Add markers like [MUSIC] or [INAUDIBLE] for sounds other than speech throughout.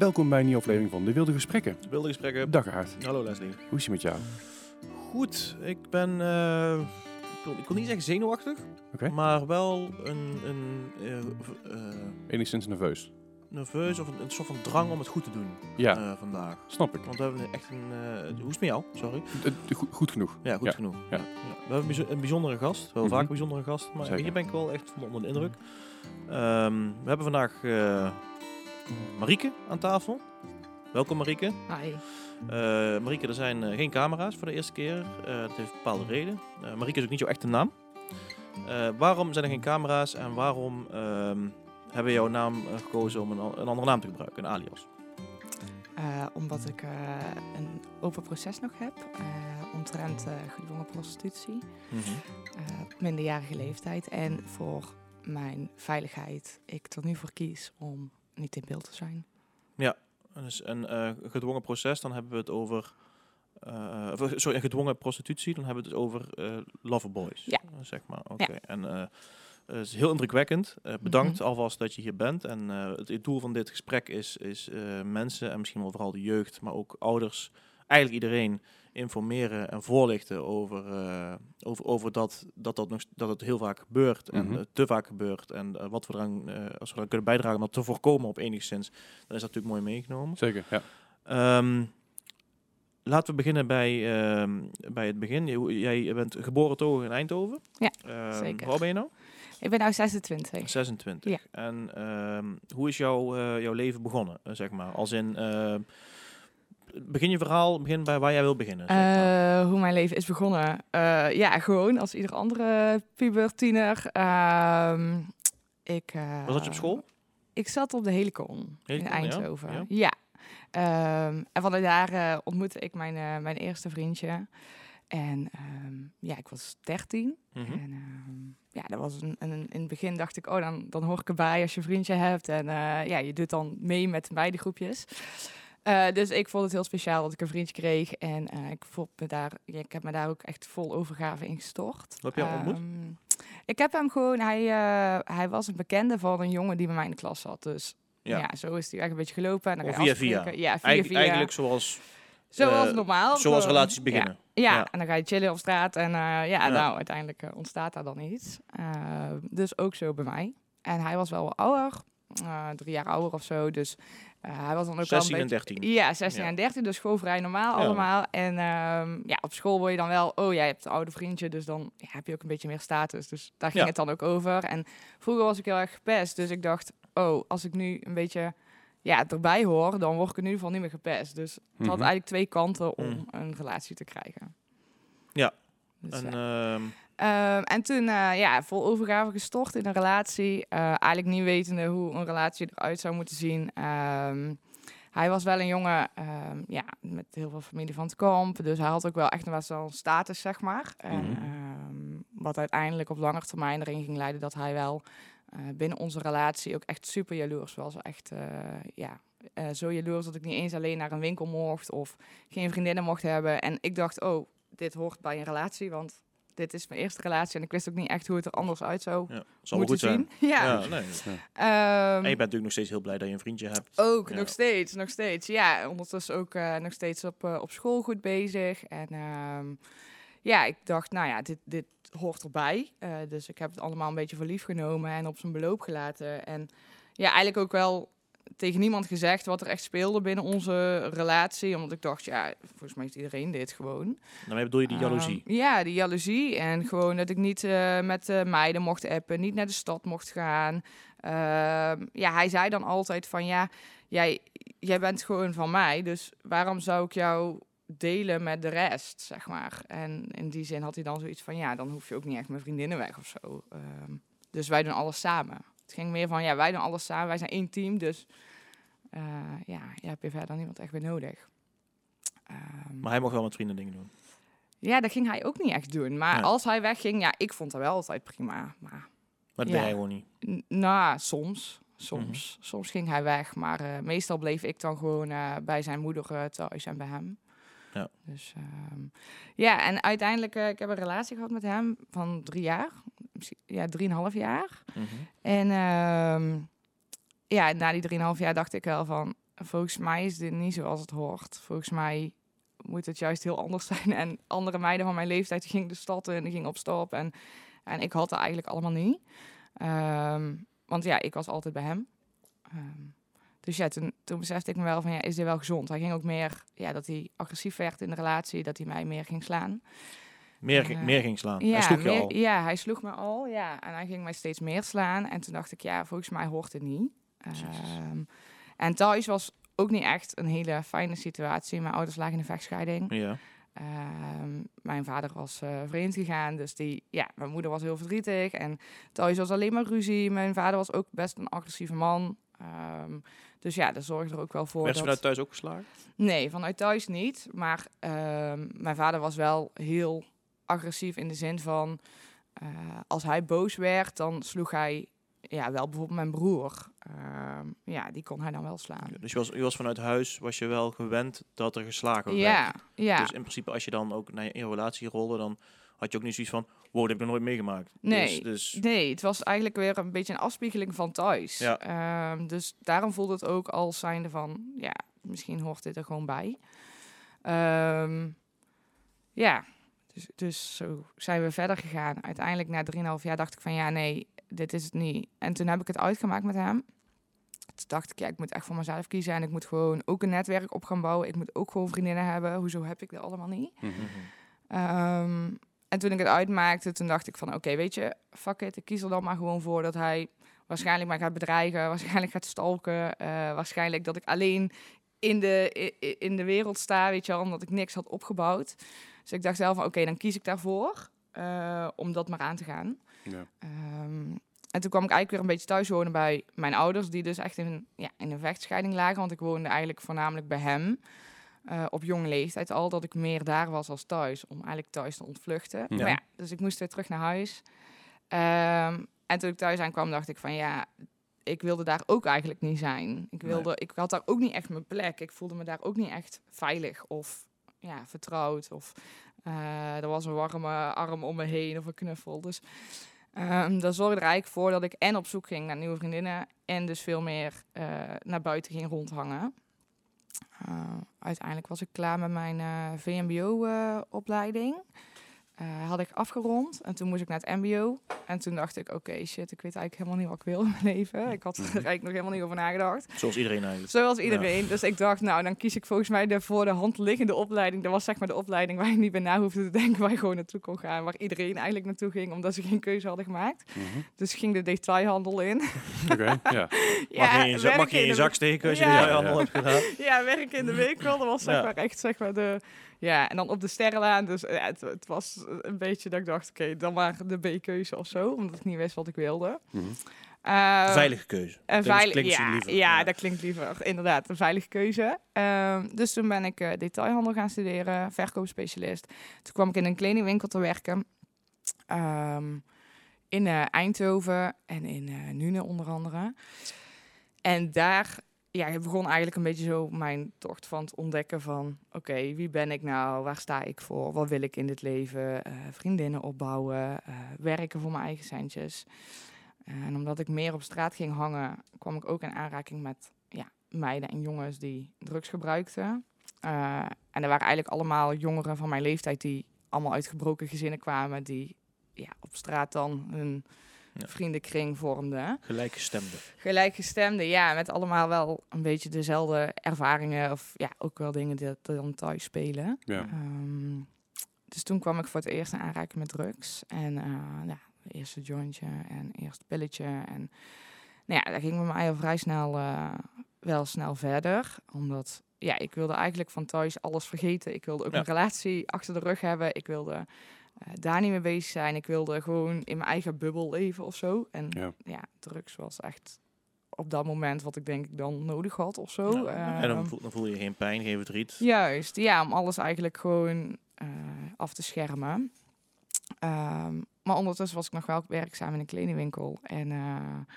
Welkom bij een nieuwe aflevering van De Wilde Gesprekken. Wilde gesprekken. Dag Aard, Hallo Leslie. hoe is het met jou? Goed, ik ben, eh, ik, wil niet zeggen zenuwachtig, maar wel een, een v- eh, Enigszins nerveus. nerveus of een, een soort van drang om het goed te doen Ja, vandaag. snap ik. Want we hebben echt een, hoe is het met jou? Sorry. Goed, goed genoeg. Ja, goed Ja, genoeg. ja. We hebben een bijzo- een bijzondere gast. We hebben Mhm. vaak een bijzondere gast, maar Zeker. hier ben ik wel echt onder de indruk. Ehm, we hebben vandaag Marieke aan tafel. Welkom Marieke. Hi. Eh Marieke, er zijn eh, geen camera's voor de eerste keer. Eh, dat heeft een bepaalde reden. Eh Marieke is ook niet jouw echte naam. Eh, waarom zijn er geen camera's en waarom ehm, hebben we jouw naam eh, gekozen om een, an- een andere naam te gebruiken, een alias? Eh, omdat ik eh, een open proces nog heb eh omtrent eh, gedwongen prostitutie eh, op minderjarige leeftijd. En voor mijn veiligheid ik er nu voor kies om niet in beeld te zijn. Dus een eh, gedwongen proces, dan hebben we het over... of, sorry, een gedwongen prostitutie, dan hebben we het over eh loverboys. Ja. zeg maar, oké. En het is heel indrukwekkend. Bedankt alvast dat je hier bent. En het, het doel van dit gesprek is, is mensen, en misschien wel vooral de jeugd, maar ook ouders, eigenlijk iedereen, informeren en voorlichten over, eh, over, over dat, dat, dat, nog, dat het heel vaak gebeurt en Mhm. eh, te vaak gebeurt. En eh, wat we eraan, eh, als we eraan kunnen bijdragen om dat te voorkomen op enigszins, dan is dat natuurlijk mooi meegenomen. Zeker, ja. Ehm, laten we beginnen bij, ehm, bij het begin. Jij- Jij bent geboren toch in Eindhoven? Ja, Ehm, zeker. Hoe oud ben je nou? Ik ben nu 26. 26. Ja. En ehm, hoe is jouw, eh, jouw leven begonnen, zeg maar? Als in, begin je verhaal, begin bij waar jij wil beginnen. zeg maar. Eh, hoe mijn leven is begonnen? Eh, ja, gewoon als ieder andere puber, tiener. Ehm, ik, eh, Was dat je op school? Ik zat op de Helicon, Helicon, in Eindhoven. ja. Ja. Ehm, en vanuit daar eh, ontmoette ik mijn, mijn eerste vriendje. En ehm, ja, ik was 13. Mhm. En ja, dat was een, een, in het begin dacht ik, oh, dan, dan hoor ik erbij als je een vriendje hebt. En ja, je doet dan mee met meidengroepjes. Eh dus ik vond het heel speciaal dat ik een vriendje kreeg. En eh, ik, vond me daar, ik heb me daar ook echt vol overgave in gestort. Hoe heb je hem ontmoet? Ehm, ik heb hem gewoon, hij, eh, hij was een bekende van een jongen die bij mij in de klas zat. Dus Ja. ja, zo is hij eigenlijk een beetje gelopen. En dan Of ga je via via? Ja, via Eigen- via. Eigenlijk zoals, Zoals normaal. zoals gewoon. relaties beginnen. Ja, Ja. en dan ga je chillen op straat en ja, nou, uiteindelijk ontstaat daar dan iets. Eh, dus ook zo bij mij. En hij was wel ouder, drie jaar ouder of zo, dus eh, hij was dan ook 16 wel en een beetje... 13. Ja, 16 Ja. en 13, dus gewoon vrij normaal Ja. allemaal. En ehm, ja, op school word je dan wel, oh jij hebt een oude vriendje, dus dan ja, heb je ook een beetje meer status. Dus daar ging het dan ook over. En vroeger was ik heel erg gepest, dus ik dacht, oh, als ik nu een beetje ja, erbij hoor, dan word ik in ieder geval niet meer gepest. Dus het had Mhm. eigenlijk twee kanten om Mhm. een relatie te krijgen. Ja. Dus, En, ja. Ehm, en toen eh, ja, vol overgave gestort in een relatie. Eh, eigenlijk niet wetende hoe een relatie eruit zou moeten zien. Ehm, hij was wel een jongen ehm, ja, met heel veel familie van het kamp. Dus hij had ook wel echt nog wel een status, zeg maar. En, Mhm. wat uiteindelijk op lange termijn erin ging leiden dat hij wel eh, binnen onze relatie ook echt super jaloers was. Echt, ja, zo jaloers dat ik niet eens alleen naar een winkel mocht of geen vriendinnen mocht hebben. En ik dacht, oh, dit hoort bij een relatie, want dit is mijn eerste relatie en ik wist ook niet echt hoe het er anders uit zou ja, zal wel moeten goed zijn. zien. Ja. Ja, nee. Ehm, En je bent natuurlijk nog steeds heel blij dat je een vriendje hebt. ook Ja. nog steeds, nog steeds. Ja, ondertussen ook eh, nog steeds op, eh, op school goed bezig. En ehm, ja, ik dacht, nou ja, dit, dit hoort erbij. Eh, dus ik heb het allemaal een beetje voor lief genomen en op zijn beloop gelaten. En ja, eigenlijk ook wel tegen niemand gezegd wat er echt speelde binnen onze relatie. Omdat ik dacht, ja, volgens mij heeft iedereen dit gewoon. Daarmee bedoel je die jaloezie. Ehm, ja, die jaloezie. En gewoon dat ik niet eh, met eh, meiden mocht appen, niet naar de stad mocht gaan. Ehm, ja, hij zei dan altijd van ja, jij, jij bent gewoon van mij, dus waarom zou ik jou delen met de rest, zeg maar. En in die zin had hij dan zoiets van ja, dan hoef je ook niet echt mijn vriendinnen weg of zo. Ehm, dus wij doen alles samen. Het ging meer van ja, wij doen alles samen, wij zijn één team, dus eh, ja, je hebt je verder niemand echt meer nodig. Ehm, Maar hij mag wel met vrienden dingen doen. ja, dat ging hij ook niet echt doen. Maar Nee. als hij wegging, ja, ik vond dat wel altijd prima. Maar Maar dat Ja. deed hij gewoon niet. n- nou, soms. Soms. Soms ging hij weg. Maar eh, meestal bleef ik dan gewoon eh, bij zijn moeder thuis en bij hem. Ja. Dus ehm, ja, en uiteindelijk, eh, ik heb een relatie gehad met hem van drie jaar. Ja, drieënhalf jaar. Mhm. En ehm, ja, na die drieënhalf jaar dacht ik wel van... volgens mij is dit niet zoals het hoort. Volgens mij moet het juist heel anders [LAUGHS] zijn. En andere meiden van mijn leeftijd die gingen de stad in, die gingen op stap. En, en ik had het eigenlijk allemaal niet. Ehm, want ja, ik was altijd bij hem. Ehm, dus ja, toen, toen besefte ik me wel van, ja, is dit wel gezond? Hij ging ook meer, ja, dat hij agressief werd in de relatie, dat hij mij meer ging slaan. Meer, eh, meer ging slaan. Ja, Hij sloeg je meer- al. ja, hij sloeg me al, ja. En hij ging mij steeds meer slaan. En toen dacht ik, ja, volgens mij hoort het niet. Ehm, en thuis was ook niet echt een hele fijne situatie. Mijn ouders lagen in een vechtscheiding. Ja. Ehm, mijn vader was eh, vreemd gegaan, dus die, ja, mijn moeder was heel verdrietig. En thuis was alleen maar ruzie. Mijn vader was ook best een agressieve man. Ehm, dus ja, dat zorgde er ook wel voor Werd dat... vanuit thuis ook geslagen? Nee, vanuit thuis niet. Maar mijn vader was wel heel agressief in de zin van... eh, als hij boos werd, dan sloeg hij... Ja, wel bijvoorbeeld mijn broer. Ehm, ja, die kon hij dan wel slaan. Dus je was, je was vanuit huis, was je wel gewend dat er geslagen werd? Ja, ja. Dus in principe, als je dan ook naar je in relatie rolde, dan had je ook niet zoiets van, wow, dat heb ik nog nooit meegemaakt. Nee, Dus, dus Nee, het was eigenlijk weer een beetje een afspiegeling van thuis. Ja. Ehm, dus daarom voelde het ook als zijnde van, ja, misschien hoort dit er gewoon bij. Ehm, ja, dus, dus zo zijn we verder gegaan. Uiteindelijk na 3,5 jaar dacht ik van, ja, nee, dit is het niet. En toen heb ik het uitgemaakt met hem. Toen dacht ik, ja, ik moet echt voor mezelf kiezen en ik moet gewoon ook een netwerk op gaan bouwen. Ik moet ook gewoon vriendinnen hebben. Hoezo heb ik dat allemaal niet? Ehm, en toen ik het uitmaakte, toen dacht ik van oké, weet je, fuck it, ik kies er dan maar gewoon voor dat hij waarschijnlijk mij gaat bedreigen, [LAUGHS] waarschijnlijk gaat stalken, eh, waarschijnlijk dat ik alleen in de, in de wereld sta, weet je wel, omdat ik niks had opgebouwd. Dus ik dacht zelf van oké, dan kies ik daarvoor eh, om dat maar aan te gaan. Ja. Ehm, en toen kwam ik eigenlijk weer een beetje thuis wonen bij mijn ouders, die dus echt in, een- ja, in een vechtscheiding lagen. Want ik woonde eigenlijk voornamelijk bij hem. eh, op jonge leeftijd al, dat ik meer daar was als thuis. Om eigenlijk thuis te ontvluchten. Ja. Maar ja, dus ik moest weer terug naar huis. Ehm, en toen ik thuis aankwam, dacht ik van ja, ik wilde daar ook eigenlijk niet zijn. Ik, Nee. wilde, ik had daar ook niet echt mijn plek. Ik voelde me daar ook niet echt veilig of ja, vertrouwd. Of eh, er was een warme arm om me heen of een knuffel. Dus ehm dat zorgde er eigenlijk voor dat ik en op zoek ging naar nieuwe vriendinnen. En dus veel meer eh, naar buiten ging rondhangen. Eh, uiteindelijk was ik klaar met mijn VMBO-opleiding. Eh, had ik afgerond en toen moest ik naar het MBO. En toen dacht ik, oké, shit, ik weet eigenlijk helemaal niet wat ik wil in mijn leven. Ik had er Mhm. eigenlijk nog helemaal niet over nagedacht. Zoals iedereen eigenlijk. Zoals iedereen. Dus ik dacht, nou, dan kies ik volgens mij de voor de hand liggende opleiding. Dat was zeg maar de opleiding waar je niet bij na hoefde te denken, waar je gewoon naartoe kon gaan. Waar iedereen eigenlijk naartoe ging, omdat ze geen keuze hadden gemaakt. Mhm. Dus ging de detailhandel in. [LAUGHS] Oké, ja. [LAUGHS] Mag je in je, zak- mag je in je zak steken als je Ja. de handel hebt gedaan? [LAUGHS] Ja, werken in de winkel. Dat was zeg Ja. maar echt zeg maar de... Ja, en dan op de sterrenlaan. Dus ja, het, het was een beetje dat ik dacht, oké, dan maar de B-keuze of zo. Omdat ik niet wist wat ik wilde. Eh, Veilige keuze. Een Klinkt- veilig, klinkt ja, liever. ja, dat klinkt liever. Inderdaad, een veilige keuze. Ehm, dus toen ben ik eh, detailhandel gaan studeren, verkoopspecialist. Toen kwam ik in een kledingwinkel te werken. Ehm, in eh, Eindhoven en in eh Nune onder andere. En daar ja, begon eigenlijk een beetje zo mijn tocht van het ontdekken van... oké, wie ben ik nou? Waar sta ik voor? Wat wil ik in dit leven? Eh, vriendinnen opbouwen, eh, werken voor mijn eigen centjes. En omdat ik meer op straat ging hangen, kwam ik ook in aanraking met ja, meiden en jongens die drugs gebruikten. Eh, en er waren eigenlijk allemaal jongeren van mijn leeftijd die allemaal uit gebroken gezinnen kwamen, die ja, op straat dan hun. Vriendenkring vormden. Gelijkgestemde. Gelijkgestemden, ja, met allemaal wel een beetje dezelfde ervaringen of ja, ook wel dingen die, die dan thuis spelen. Ja. Ehm, dus toen kwam ik voor het eerst in aanraking met drugs. En eh ja, eerste jointje en eerst pilletje. En nou ja, daar ging bij mij al vrij snel eh, wel snel verder. Omdat ja, ik wilde eigenlijk van thuis alles vergeten. Ik wilde ook Ja. een relatie achter de rug hebben. Ik wilde eh, daar niet mee bezig zijn. Ik wilde gewoon in mijn eigen bubbel leven of zo. En Ja. ja, drugs was echt op dat moment wat ik denk ik dan nodig had of zo. Ja. en dan voel, dan voel je geen pijn, geen verdriet. Juist, ja, om alles eigenlijk gewoon eh, af te schermen. Ehm, maar ondertussen was ik nog wel werkzaam in een kledingwinkel. En eh,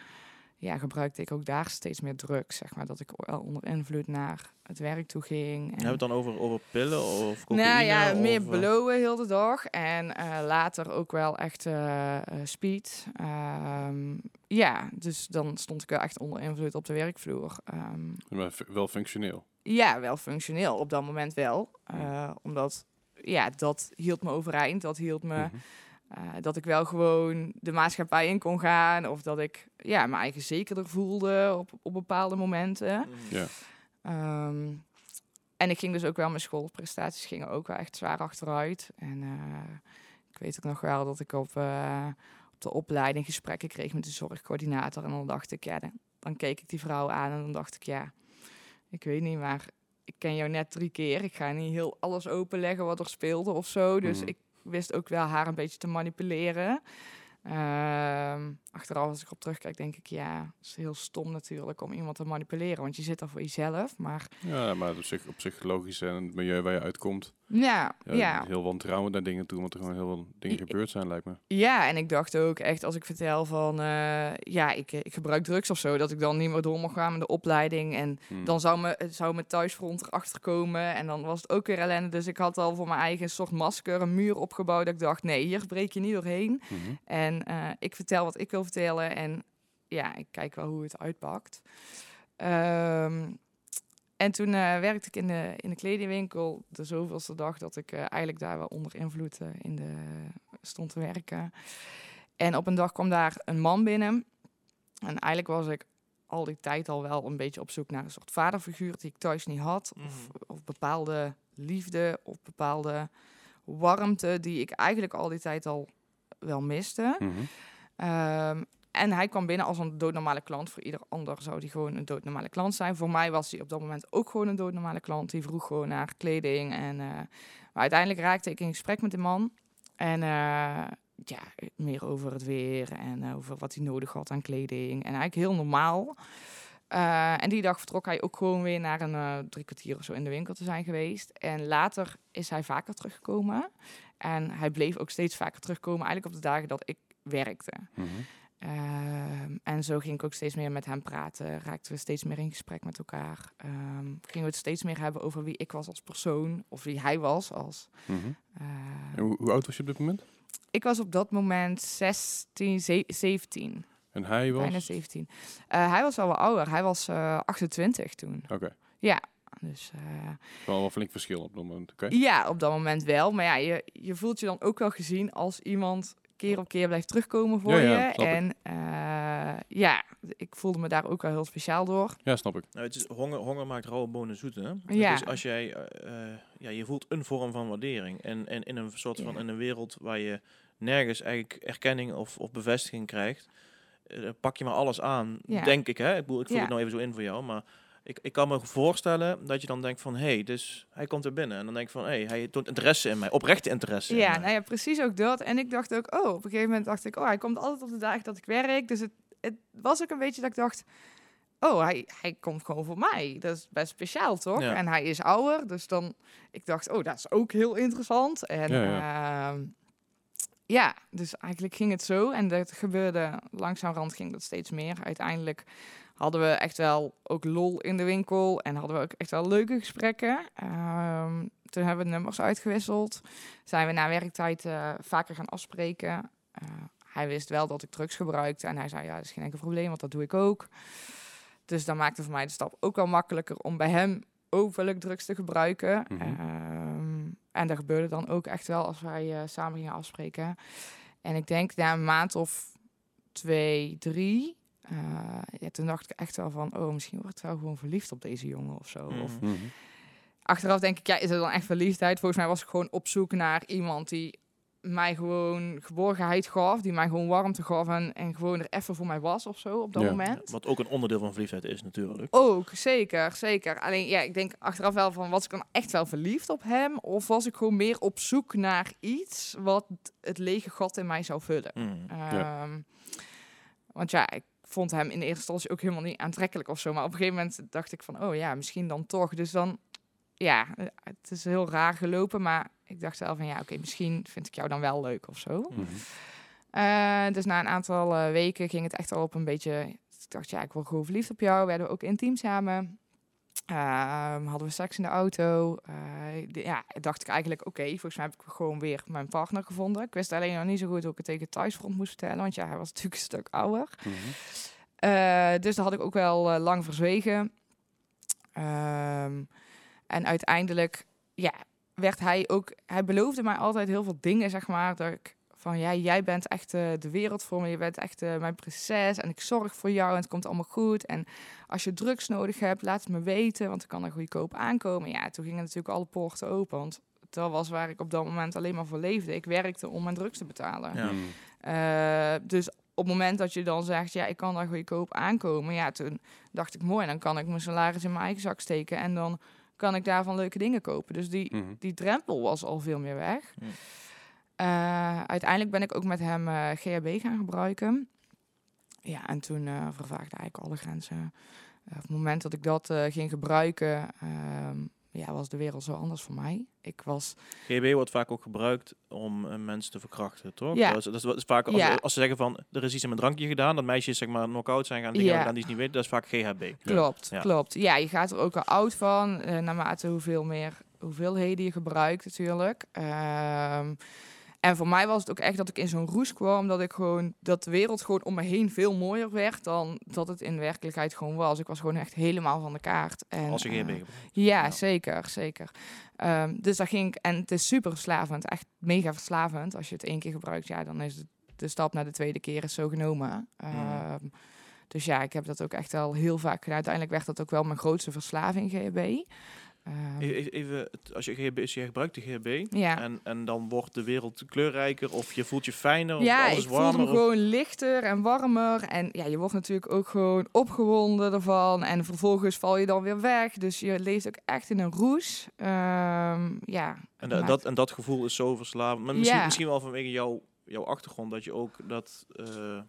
ja, gebruikte ik ook daar steeds meer drugs, zeg maar. Dat ik wel onder invloed naar het werk toe ging. En... Hebben we het dan over, over pillen of cocaïne? Nou ja, meer of, eh, blowen heel de dag. En eh, later ook wel echt eh, speed. Ehm, ja, dus dan stond ik wel echt onder invloed op de werkvloer. Ehm, Maar wel functioneel. ja, wel functioneel op dat moment wel. Eh, omdat, ja, dat hield me overeind. Dat hield me... Mhm. Eh, dat ik wel gewoon de maatschappij in kon gaan. Of dat ik ja, mijn eigen zekerder voelde op, op bepaalde momenten. mm, Ja. Ehm, en ik ging dus ook wel, mijn schoolprestaties gingen ook wel echt zwaar achteruit. En eh, ik weet ook nog wel dat ik op, eh, op de opleiding gesprekken kreeg met de zorgcoördinator. En dan dacht ik, ja, dan, dan keek ik die vrouw aan en dan dacht ik, ja, ik weet niet, maar ik ken jou net drie keer. Ik ga niet heel alles openleggen wat er speelde of zo. Dus Mhm. ik wist ook wel haar een beetje te manipuleren. Ehm, achteraf als ik op terugkijk, denk ik, ja, het is heel stom natuurlijk om iemand te manipuleren. Want je zit er voor jezelf. Maar Ja, maar op zich, op zich logisch en het milieu waar je uitkomt. Ja, Ja, ja, Heel wantrouwen naar dingen toe, want er gewoon heel veel dingen gebeurd zijn, lijkt me. ja. En ik dacht ook echt, als ik vertel van, eh, ja, ik, eh, ik gebruik drugs of zo, dat ik dan niet meer door mag gaan met de opleiding. En Hmm. dan zou, me, zou mijn thuisfront erachter komen. En dan was het ook weer ellende. Dus ik had al voor mijn eigen soort masker een muur opgebouwd. Dat ik dacht, nee, hier breek je niet doorheen. Mhm. En eh, ik vertel wat ik wil vertellen. En ja, ik kijk wel hoe het uitpakt. Ehm, en toen eh, werkte ik in de, in de kledingwinkel. De zoveelste dag dat ik eh, eigenlijk daar wel onder invloed eh, in de, stond te werken. En op een dag kwam daar een man binnen. En eigenlijk was ik al die tijd al wel een beetje op zoek naar een soort vaderfiguur die ik thuis niet had. Of, Mhm. of bepaalde liefde of bepaalde warmte die ik eigenlijk al die tijd al wel miste. Mhm. Ehm, en hij kwam binnen als een doodnormale klant. Voor ieder ander zou die gewoon een doodnormale klant zijn. Voor mij was hij op dat moment ook gewoon een doodnormale klant. Die vroeg gewoon naar kleding. En, eh, maar uiteindelijk raakte ik in gesprek met de man. En eh, ja, meer over het weer en over wat hij nodig had aan kleding. En eigenlijk heel normaal. Eh, en die dag vertrok hij ook gewoon weer naar een drie kwartier of zo in de winkel te zijn geweest. En later is hij vaker teruggekomen. En hij bleef ook steeds vaker terugkomen, eigenlijk op de dagen dat ik werkte. Mhm. Ehm, en zo ging ik ook steeds meer met hem praten. Raakten we steeds meer in gesprek met elkaar. Ehm, gingen we het steeds meer hebben over wie ik was als persoon. Of wie hij was als... Mhm. eh, En hoe, hoe oud was je op dit moment? ik was op dat moment 16, ze- 17. En hij was? Bijna 17. Eh, hij was al wel ouder. Hij was eh 28 toen. Oké, Dus eh, wel wel flink verschil op dat moment. Oké. ja, op dat moment wel. Maar ja, je, je voelt je dan ook wel gezien als iemand keer op keer blijft terugkomen voor Ja, ja, je. snap ik. En eh, ja, ik voelde me daar ook wel heel speciaal door. Ja, snap ik. Nou, het is, honger, honger maakt rauwe bonen zoet, hè? Ja. Dus als jij, eh, eh, ja, je voelt een vorm van waardering. En, en in een soort van, Ja. in een wereld waar je nergens eigenlijk erkenning of, of bevestiging krijgt, eh, pak je maar alles aan, Ja. denk ik, hè? Ik bedoel, ik voel Ja. het nou even zo in voor jou, maar ik, ik kan me voorstellen dat je dan denkt van, hé, hey, dus hij komt er binnen. En dan denk ik van, hé, hey, hij toont interesse in mij, oprechte interesse in Ja, nou ja, precies ook dat. En ik dacht ook, oh, op een gegeven moment dacht ik, oh, hij komt altijd op de dagen dat ik werk. Dus het, het was ook een beetje dat ik dacht, oh, hij, hij komt gewoon voor mij. Dat is best speciaal, toch? Ja. En hij is ouder, dus dan, ik dacht, oh, dat is ook heel interessant. En Ja, ja, ja dus eigenlijk ging het zo. En dat gebeurde, langzamerhand ging dat steeds meer. Uiteindelijk hadden we echt wel ook lol in de winkel. En hadden we ook echt wel leuke gesprekken. Ehm, toen hebben we nummers uitgewisseld. Zijn we na werktijd eh, vaker gaan afspreken. Eh, hij wist wel dat ik drugs gebruikte. En hij zei, ja, dat is geen enkel probleem, want dat doe ik ook. Dus dan maakte voor mij de stap ook wel makkelijker om bij hem overlijk drugs te gebruiken. Mhm. Ehm, en dat gebeurde dan ook echt wel als wij eh, samen gingen afspreken. En ik denk na een maand of twee, drie... eh, ja, toen dacht ik echt wel van, oh, misschien wordt ik wel gewoon verliefd op deze jongen of zo. Mhm. Of Mhm. achteraf denk ik, ja, is het dan echt verliefdheid? Volgens mij was ik gewoon op zoek naar iemand die mij gewoon geborgenheid gaf, die mij gewoon warmte gaf en, en gewoon er even voor mij was of zo op dat Ja. moment. Wat ook een onderdeel van verliefdheid is natuurlijk. Ook, zeker, zeker. Alleen ja, ik denk achteraf wel van, was ik dan echt wel verliefd op hem? Of was ik gewoon meer op zoek naar iets wat het lege gat in mij zou vullen? Mm. Ehm, Want ja, ik vond hem in de eerste instantie ook helemaal niet aantrekkelijk of zo. Maar op een gegeven moment dacht ik van, oh ja, misschien dan toch. Dus dan, ja, het is heel raar gelopen. Maar ik dacht wel van, ja, oké, misschien vind ik jou dan wel leuk of zo. Mhm. Eh, dus na een aantal eh, weken ging het echt al op een beetje... Ik dacht, ja, ik word gewoon verliefd op jou. Werden we ook intiem samen. Ehm, hadden we seks in de auto. De- ja, dacht ik eigenlijk, oké, volgens mij heb ik gewoon weer mijn partner gevonden. Ik wist alleen nog niet zo goed hoe ik het tegen thuisfront moest vertellen, want ja, hij was [LAUGHS] natuurlijk een stuk ouder. Mhm. Eh, dus dat had ik ook wel eh, lang verzwegen. Ehm, en uiteindelijk, ja, werd hij ook... Hij beloofde mij altijd heel veel dingen, zeg maar. Dat ik van, ja, jij bent echt eh, de wereld voor me. Je bent echt eh, mijn prinses. En ik zorg voor jou en het komt allemaal goed. En als je drugs nodig hebt, laat het me weten. Want ik kan er goedkoop aankomen. Ja, toen gingen natuurlijk alle poorten open. Want dat was waar ik op dat moment alleen maar voor leefde. Ik werkte om mijn drugs te betalen. Ja. Mhm. Eh, dus op het moment dat je dan zegt, ja, ik kan daar goedkoop aankomen, ja, toen dacht ik, mooi, dan kan ik mijn salaris in mijn eigen zak steken en dan kan ik daarvan leuke dingen kopen. Dus die, Mhm. die drempel was al veel meer weg. Ja. Eh, uiteindelijk ben ik ook met hem eh, GHB gaan gebruiken. Ja, en toen eh vervaagde eigenlijk alle grenzen. Op het moment dat ik dat ging gebruiken, ehm, ja, was de wereld zo anders voor mij. Ik was GHB wordt vaak ook gebruikt om mensen te verkrachten, toch? Ja. Dat, is, dat is- vaak als, Ja. als ze zeggen van er is iets in mijn drankje gedaan, dat meisjes zeg maar knock-out zijn gaan, dingen Ja. gedaan die ze niet weten, dat is vaak GHB. Klopt, Ja. klopt. Ja, je gaat er ook al oud van, eh, naarmate hoeveel meer hoeveelheden je gebruikt natuurlijk. Ehm, en voor mij was het ook echt dat ik in zo'n roes kwam, dat ik gewoon, dat de wereld gewoon om me heen veel mooier werd dan dat het in werkelijkheid gewoon was. Ik was gewoon echt helemaal van de kaart. En, Als je eh, gebruikt. ja, Ja. zeker, zeker. Ehm, dus daar ging ik, en het is super verslavend, echt mega verslavend. Als je het één keer gebruikt, ja, dan is het, de stap naar de tweede keer is zo genomen. Ehm, Dus ja, ik heb dat ook echt al heel vaak gedaan. Uiteindelijk werd dat ook wel mijn grootste verslaving, GHB. E- Even, als je GHB, is, je gebruikt de GHB ja. en, en dan wordt de wereld kleurrijker of je voelt je fijner of Ja, alles ik voelde me warmer. of- gewoon lichter en warmer. En ja, je wordt natuurlijk ook gewoon opgewonden ervan. En vervolgens val je dan weer weg. Dus je leeft ook echt in een roes. Ehm, ja. En, da- dat, en dat gevoel is zo verslavend. Maar misschien, Ja. misschien wel vanwege jouw, jouw achtergrond dat je ook dat, eh,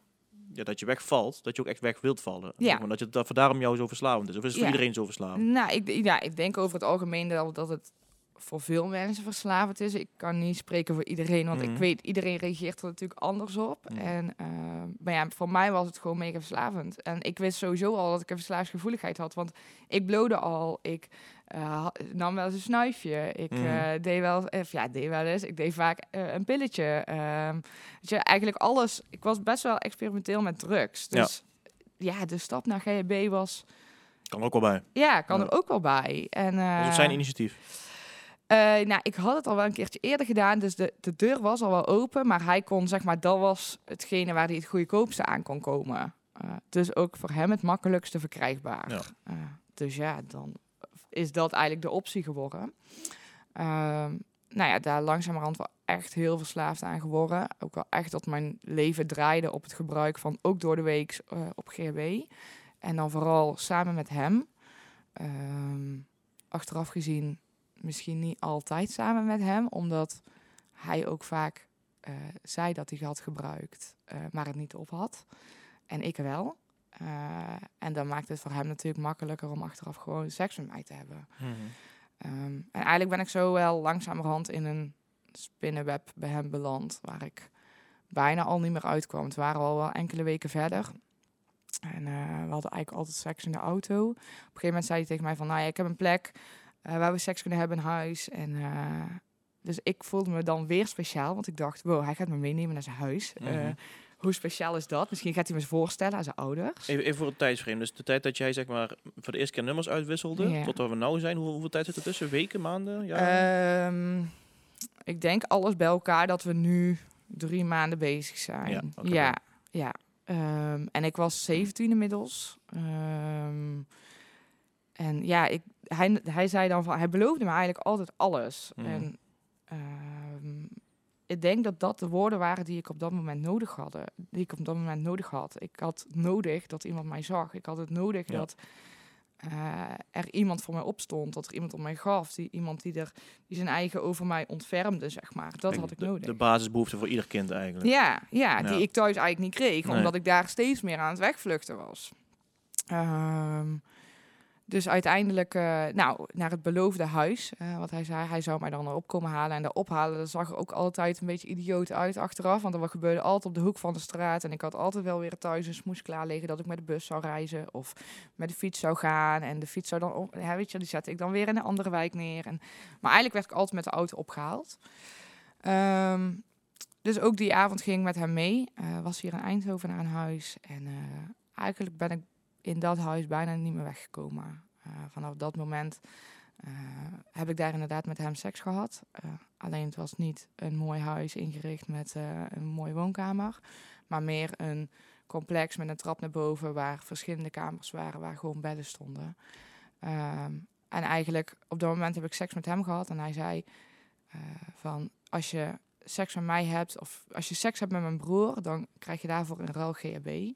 ja, dat je wegvalt, dat je ook echt weg wilt vallen. Ja. Zeg maar, dat je dat daarom jou zo verslavend is. Of is het voor iedereen zo verslavend? Nou, ik, ja, ik denk over het algemeen dat, dat het voor veel mensen verslavend is. Ik kan niet spreken voor iedereen, want Mhm. ik weet, iedereen reageert er natuurlijk anders op. Mhm. En, eh, maar ja, voor mij was het gewoon mega verslavend. En ik wist sowieso al dat ik een verslavingsgevoeligheid had, want ik blode al, ik eh, nam wel eens een snuifje, ik Mhm. eh, deed wel, of ja, deed wel eens, ik deed vaak een pilletje. Ehm weet je, eigenlijk alles. Ik was best wel experimenteel met drugs. Ja. Dus ja, de stap naar GHB was, Kan ook wel bij. ja, kan Ja. er ook wel bij. En, Dat is op zijn initiatief. Eh, nou, ik had het al wel een keertje eerder gedaan, dus de, de deur was al wel open. Maar hij kon, zeg maar, dat was hetgene waar hij het goedkoopste aan kon komen. Eh, dus ook voor hem het makkelijkste verkrijgbaar. Ja. Eh, dus ja, dan is dat eigenlijk de optie geworden. Ehm, nou ja, daar langzamerhand wel echt heel verslaafd aan geworden. Ook wel echt dat mijn leven draaide op het gebruik van ook door de week op GHB. En dan vooral samen met hem. Ehm, achteraf gezien misschien niet altijd samen met hem, omdat hij ook vaak eh, zei dat hij had gebruikt, eh, maar het niet op had. En ik wel. Eh, en dan maakt het voor hem natuurlijk makkelijker om achteraf gewoon seks met mij te hebben. Mhm. Ehm, en eigenlijk ben ik zo wel langzamerhand in een spinnenweb bij hem beland, waar ik bijna al niet meer uitkwam. Het waren al wel enkele weken verder. En we hadden eigenlijk altijd seks in de auto. Op een gegeven moment zei hij tegen mij van, nou ja, ik heb een plek eh, waar we seks kunnen hebben in huis. En, eh, dus ik voelde me dan weer speciaal, want ik dacht, wow, hij gaat me meenemen naar zijn huis. Eh, Mhm. hoe speciaal is dat? Misschien gaat hij me eens voorstellen aan zijn ouders. Even, even voor het tijdsframe. Dus de tijd dat jij zeg maar voor de eerste keer nummers uitwisselde, Ja. tot waar we nou zijn, hoe, hoeveel tijd zit er tussen? Weken, maanden? Ja. Ehm, ik denk alles bij elkaar dat we nu drie maanden bezig zijn. Ja. ja. Ehm, en ik was 17 inmiddels. Ehm, en ja, ik, hij, hij zei dan van, hij beloofde me eigenlijk altijd alles. Mhm. En ehm, ik denk dat dat de woorden waren die ik op dat moment nodig had. Die ik op dat moment nodig had. Ik had nodig dat iemand mij zag. Ik had het nodig Ja. dat eh, er iemand voor mij opstond. Dat er iemand om mij gaf. Die, iemand die, er, die zijn eigen over mij ontfermde, zeg maar. Dat had ik de, nodig. De basisbehoefte voor ieder kind eigenlijk. Ja, ja, die ik thuis eigenlijk niet kreeg, Nee. omdat ik daar steeds meer aan het wegvluchten was. Ehm, Dus uiteindelijk eh, nou, naar het beloofde huis. eh, wat hij zei, hij zou mij dan erop komen halen. En daar ophalen, dat zag er ook altijd een beetje idioot uit achteraf. Want er gebeurde altijd op de hoek van de straat. En ik had altijd wel weer thuis een smoes klaar liggen dat ik met de bus zou reizen. Of met de fiets zou gaan. En de fiets zou dan op. Ja, weet je, die zette ik dan weer in een andere wijk neer. En, maar eigenlijk werd ik altijd met de auto opgehaald. Ehm, dus ook die avond ging ik met hem mee. Eh, was hier in Eindhoven naar een huis. En eigenlijk ben ik in dat huis bijna niet meer weggekomen. Eh, vanaf dat moment eh, heb ik daar inderdaad met hem seks gehad. Eh, alleen het was niet een mooi huis ingericht met een mooie woonkamer. Maar meer een complex met een trap naar boven waar verschillende kamers waren waar gewoon bedden stonden. Ehm, en eigenlijk op dat moment heb ik seks met hem gehad. En hij zei van als je seks met mij hebt of als je seks hebt met mijn broer, dan krijg je daarvoor een ruil GHB.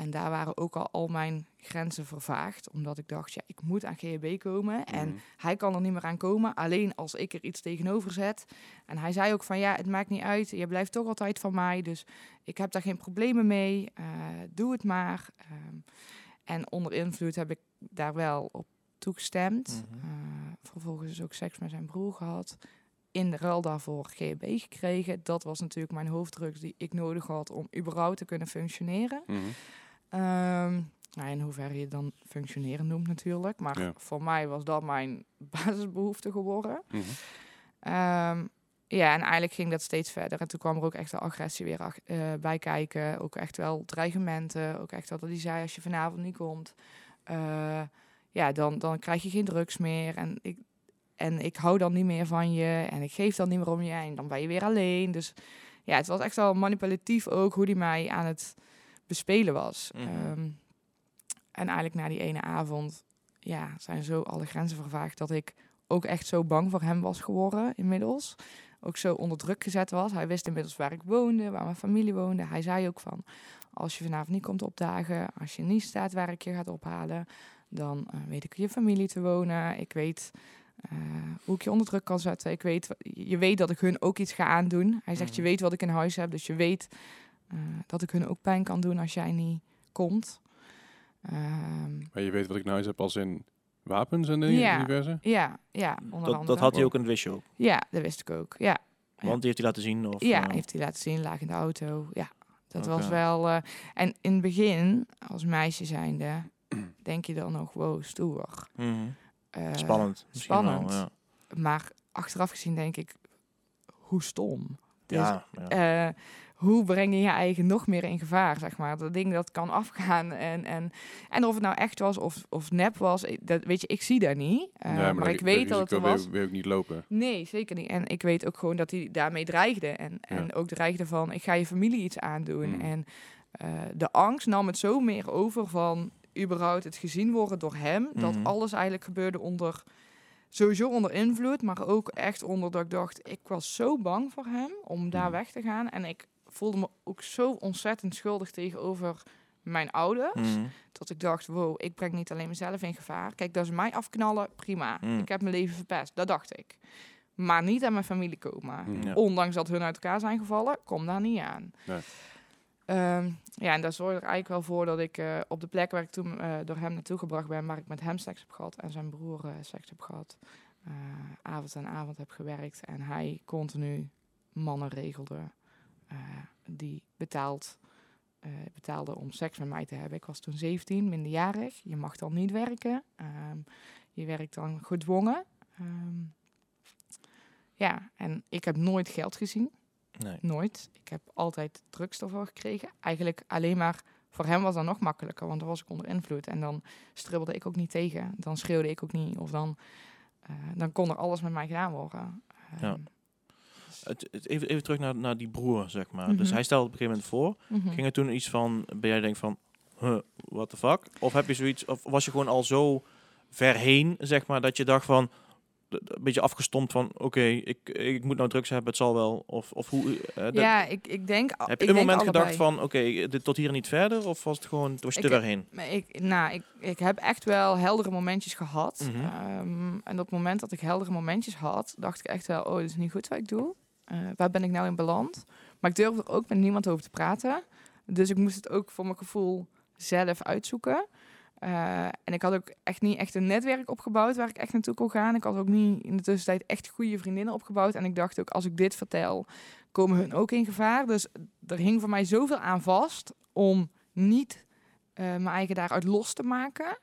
En daar waren ook al al mijn grenzen vervaagd. Omdat ik dacht, ja, ik moet aan GHB komen. En Mhm. hij kan er niet meer aan komen. Alleen als ik er iets tegenover zet. En hij zei ook van, ja, het maakt niet uit. Je blijft toch altijd van mij. Dus ik heb daar geen problemen mee. Eh, doe het maar. Ehm, en onder invloed heb ik daar wel op toegestemd. Mhm. Eh, vervolgens is ook seks met zijn broer gehad. In de ruil daarvoor GHB gekregen. Dat was natuurlijk mijn hoofddrugs die ik nodig had om überhaupt te kunnen functioneren. Mhm. Ehm, nou, in hoeverre je dan functioneren noemt natuurlijk. Maar Ja. voor mij was dat mijn [LAUGHS] basisbehoefte geworden. Mhm. Ehm, ja, en eigenlijk ging dat steeds verder. En toen kwam er ook echt wel agressie weer ach- eh, bij kijken. Ook echt wel dreigementen. Ook echt dat hij zei, als je vanavond niet komt... eh, ja, dan, dan krijg je geen drugs meer. En ik, en ik hou dan niet meer van je. En ik geef dan niet meer om je. En dan ben je weer alleen. Dus ja, het was echt wel manipulatief ook hoe hij mij aan het bespelen was. Mhm. Ehm, en eigenlijk na die ene avond ja, zijn zo alle grenzen vervaagd dat ik ook echt zo bang voor hem was geworden inmiddels. Ook zo onder druk gezet was. Hij wist inmiddels waar ik woonde, waar mijn familie woonde. Hij zei ook van, als je vanavond niet komt opdagen, als je niet staat waar ik je gaat ophalen, dan eh, weet ik je familie te wonen. Ik weet eh, hoe ik je onder druk kan zetten. Ik weet, je weet dat ik hun ook iets ga aandoen. Hij zegt, je Mhm. weet wat ik in huis heb, dus je weet dat ik hun ook pijn kan doen als jij niet komt. Ehm, Maar je weet wat ik nou eens heb als in wapens en dingen, Ja. diverse? ja, ja, onder Dat, andere. dat had hij ook in het wist je ook. Ja, dat wist ik ook. Ja, Want die heeft hij laten zien? Of, ja eh, heeft hij laten zien, laag in de auto. Ja, dat was wel... eh, en in het begin, als meisje zijnde, [CLEARS THROAT] denk je dan nog, wow, stoer. mhm. Eh, Spannend. wel, spannend. ja. Maar achteraf gezien denk ik, hoe stom. Dus, Ja, ja. eh, hoe breng je je eigen nog meer in gevaar, zeg maar. Dat ding dat kan afgaan. En, en, en of het nou echt was of, of nep was, ik- dat, weet je, ik zie dat niet. Eh, Ja, maar, ik weet dat het er wil was. wil je ook niet lopen. Nee, zeker niet. En ik weet ook gewoon dat hij daarmee dreigde. En, en ook dreigde van, ik ga je familie iets aandoen. Mm. En eh, de angst nam het zo meer over van überhaupt het gezien worden door hem. Dat Mhm. alles eigenlijk gebeurde onder, sowieso onder invloed. Maar ook echt onder dat ik dacht, ik was zo bang voor hem om daar Mhm. weg te gaan. En ik voelde me ook zo ontzettend schuldig tegenover mijn ouders. Mhm. Dat ik dacht, wow, ik breng niet alleen mezelf in gevaar. Kijk, dat ze mij afknallen, prima. Mm. Ik heb mijn leven verpest, dat dacht ik. Maar niet aan mijn familie komen. Mhm. Ja. Ondanks dat hun uit elkaar zijn gevallen, kom daar niet aan. Nee. Ehm, ja, en dat zorgde er eigenlijk wel voor dat ik eh, op de plek waar ik toen eh, door hem naartoe gebracht ben, waar ik met hem seks heb gehad en zijn broer eh, seks heb gehad, eh, avond aan avond heb gewerkt. En hij continu mannen regelde die betaald, eh, betaalde om seks met mij te hebben. Ik was toen 17, minderjarig. Je mag dan niet werken. Ehm, je werkt dan gedwongen. Ehm, ja, en ik heb nooit geld gezien. Nee. Nooit. Ik heb altijd drugs ervoor gekregen. Eigenlijk alleen maar voor hem was dat nog makkelijker, want dan was ik onder invloed. En dan stribbelde ik ook niet tegen. Dan schreeuwde ik ook niet. Of dan, eh, dan kon er alles met mij gedaan worden. Ja. Het, het- even, even terug naar, naar die broer, zeg maar. Dus Mhm. hij stelde op een gegeven moment voor. mhm. Ging er toen iets van, ben jij denk van, huh, what the fuck? Of heb je zoiets, of was je gewoon al zo ver heen, zeg maar, dat je dacht van, een beetje afgestompt van, oké, ik, ik moet nou drugs hebben, het zal wel. Of, of hoe, eh, dat- ja, ik, ik denk... heb ik je een denk moment gedacht van, oké, dit tot hier en niet verder? Of was het gewoon, was je Ik- ver heen? Ik, nou, ik, ik heb echt wel heldere momentjes gehad. Mhm. Ehm, en op het moment dat ik heldere momentjes had, dacht ik echt wel, oh, dit is niet goed wat ik doe. Eh, waar ben ik nou in beland? Maar ik durfde er ook met niemand over te praten. Dus ik moest het ook voor mijn gevoel zelf uitzoeken. Eh, en ik had ook echt niet echt een netwerk opgebouwd waar ik echt naartoe kon gaan. Ik had ook niet in de tussentijd echt goede vriendinnen opgebouwd. En ik dacht ook, als ik dit vertel, komen hun ook in gevaar. Dus er hing voor mij zoveel aan vast om niet eh, mijn eigen daaruit los te maken.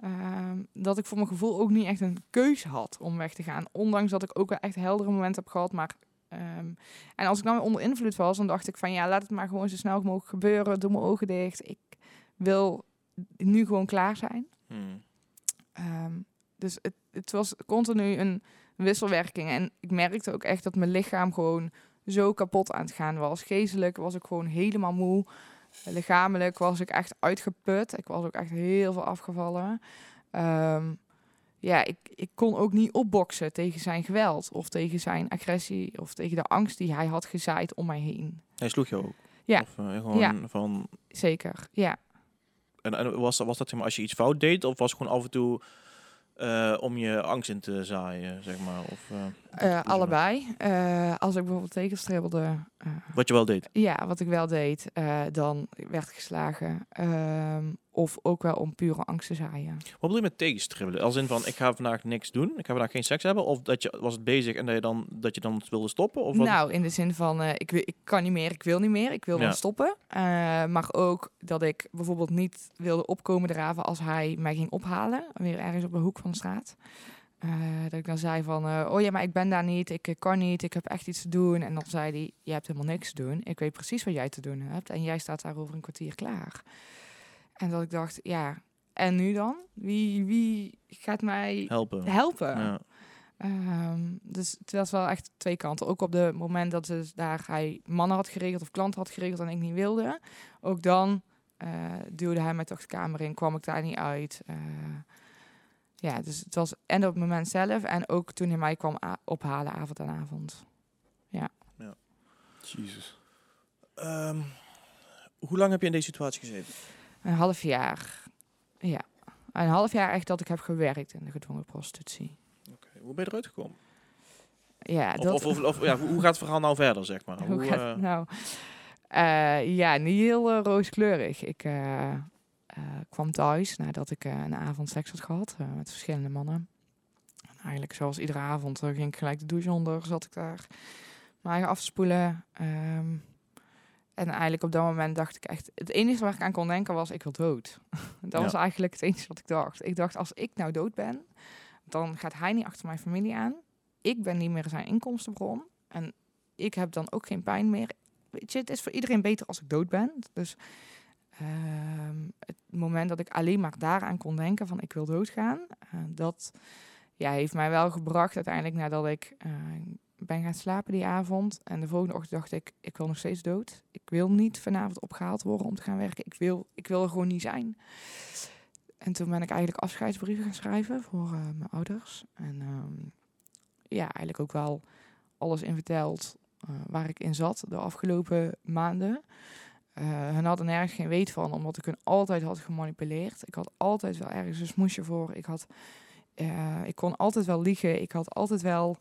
Ehm, dat ik voor mijn gevoel ook niet echt een keuze had om weg te gaan. Ondanks dat ik ook wel echt heldere momenten heb gehad. Maar, ehm, en als ik dan onder invloed was, dan dacht ik van ja, laat het maar gewoon zo snel mogelijk gebeuren. Doe mijn ogen dicht. Ik wil nu gewoon klaar zijn. Hmm. Ehm, dus het, het was continu een wisselwerking. En ik merkte ook echt dat mijn lichaam gewoon zo kapot aan het gaan was. Geestelijk was ik gewoon helemaal moe. Lichamelijk was ik echt uitgeput. Ik was ook echt heel veel afgevallen. Ehm, ja, ik, ik kon ook niet opboksen tegen zijn geweld. Of tegen zijn agressie. Of tegen de angst die hij had gezaaid om mij heen. Hij sloeg je ook? Ja. Of, eh, gewoon Ja. van... Zeker, ja. En, en was, dat- was dat zeg maar, als je iets fout deed? Of was het gewoon af en toe eh, om je angst in te zaaien, zeg maar? Of, eh, Eh, allebei. Eh, als ik bijvoorbeeld tegenstribbelde, eh, Wat je wel deed? Ja, wat ik wel deed, dan werd ik geslagen. Ehm, of ook wel om pure angst te zaaien. Wat bedoel je met tegenstribbelen? Als in van, ik ga vandaag niks doen, ik ga vandaag geen seks hebben? Of dat je was het bezig en dat je dan, dat je dan wilde stoppen? Of wat? Nou, in de zin van, ik, wil, ik kan niet meer, ik wil niet meer, ik wil Ja. wel stoppen. Maar ook dat ik bijvoorbeeld niet wilde opkomen draven als hij mij ging ophalen. Weer ergens op de hoek van de straat. Eh, dat ik dan zei van, eh, oh ja, maar ik ben daar niet, ik kan niet, ik heb echt iets te doen. En dan zei hij, je hebt helemaal niks te doen. Ik weet precies wat jij te doen hebt en jij staat daar over een kwartier klaar. En dat ik dacht, ja, en nu dan? Wie, wie gaat mij Helpen. helpen? Ja. Ehm, dus het was wel echt twee kanten. Ook op het moment dat ze daar hij mannen had geregeld of klanten had geregeld en ik niet wilde. Ook dan eh, duwde hij mij toch de kamer in, kwam ik daar niet uit. Ja, dus het was en op het moment zelf en ook toen hij mij kwam ophalen avond aan avond. Jezus. Ehm, hoe lang heb je in deze situatie gezeten? Een half jaar. Ja, een half jaar echt dat ik heb gewerkt in de gedwongen prostitutie. Hoe ben je eruit gekomen? Ja, Of, dat, of, of, of- ja, hoe gaat het verhaal nou verder, zeg maar? Hoe gaat eh, het nou? Eh, ja, niet heel eh, rooskleurig. Ik kwam thuis nadat ik eh, een avond seks had gehad eh, met verschillende mannen. En eigenlijk zoals iedere avond eh, ging ik gelijk de douche onder, zat ik daar mijn eigen af te spoelen. Ehm, en eigenlijk op dat moment dacht ik echt... Het enige waar ik aan kon denken was, ik wil dood. [LAUGHS] dat Ja. was eigenlijk het enige wat ik dacht. Ik dacht, als ik nou dood ben, dan gaat hij niet achter mijn familie aan. Ik ben niet meer zijn inkomstenbron. En ik heb dan ook geen pijn meer. Weet je, het is voor iedereen beter als ik dood ben. Dus ehm, het moment dat ik alleen maar daaraan kon denken van ik wil doodgaan, eh, dat ja, heeft mij wel gebracht uiteindelijk nadat ik eh, ben gaan slapen die avond. En de volgende ochtend dacht ik, ik wil nog steeds dood. Ik wil niet vanavond opgehaald worden om te gaan werken. Ik wil, ik wil er gewoon niet zijn. En toen ben ik eigenlijk afscheidsbrieven gaan schrijven voor eh, mijn ouders. En ehm, ja, eigenlijk ook wel alles in verteld waar ik in zat de afgelopen maanden. Eh hun hadden nergens geen weet van, omdat ik hun altijd had gemanipuleerd. Ik had altijd wel ergens een smoesje voor. Ik, had, eh, ik kon altijd wel liegen. Ik had altijd wel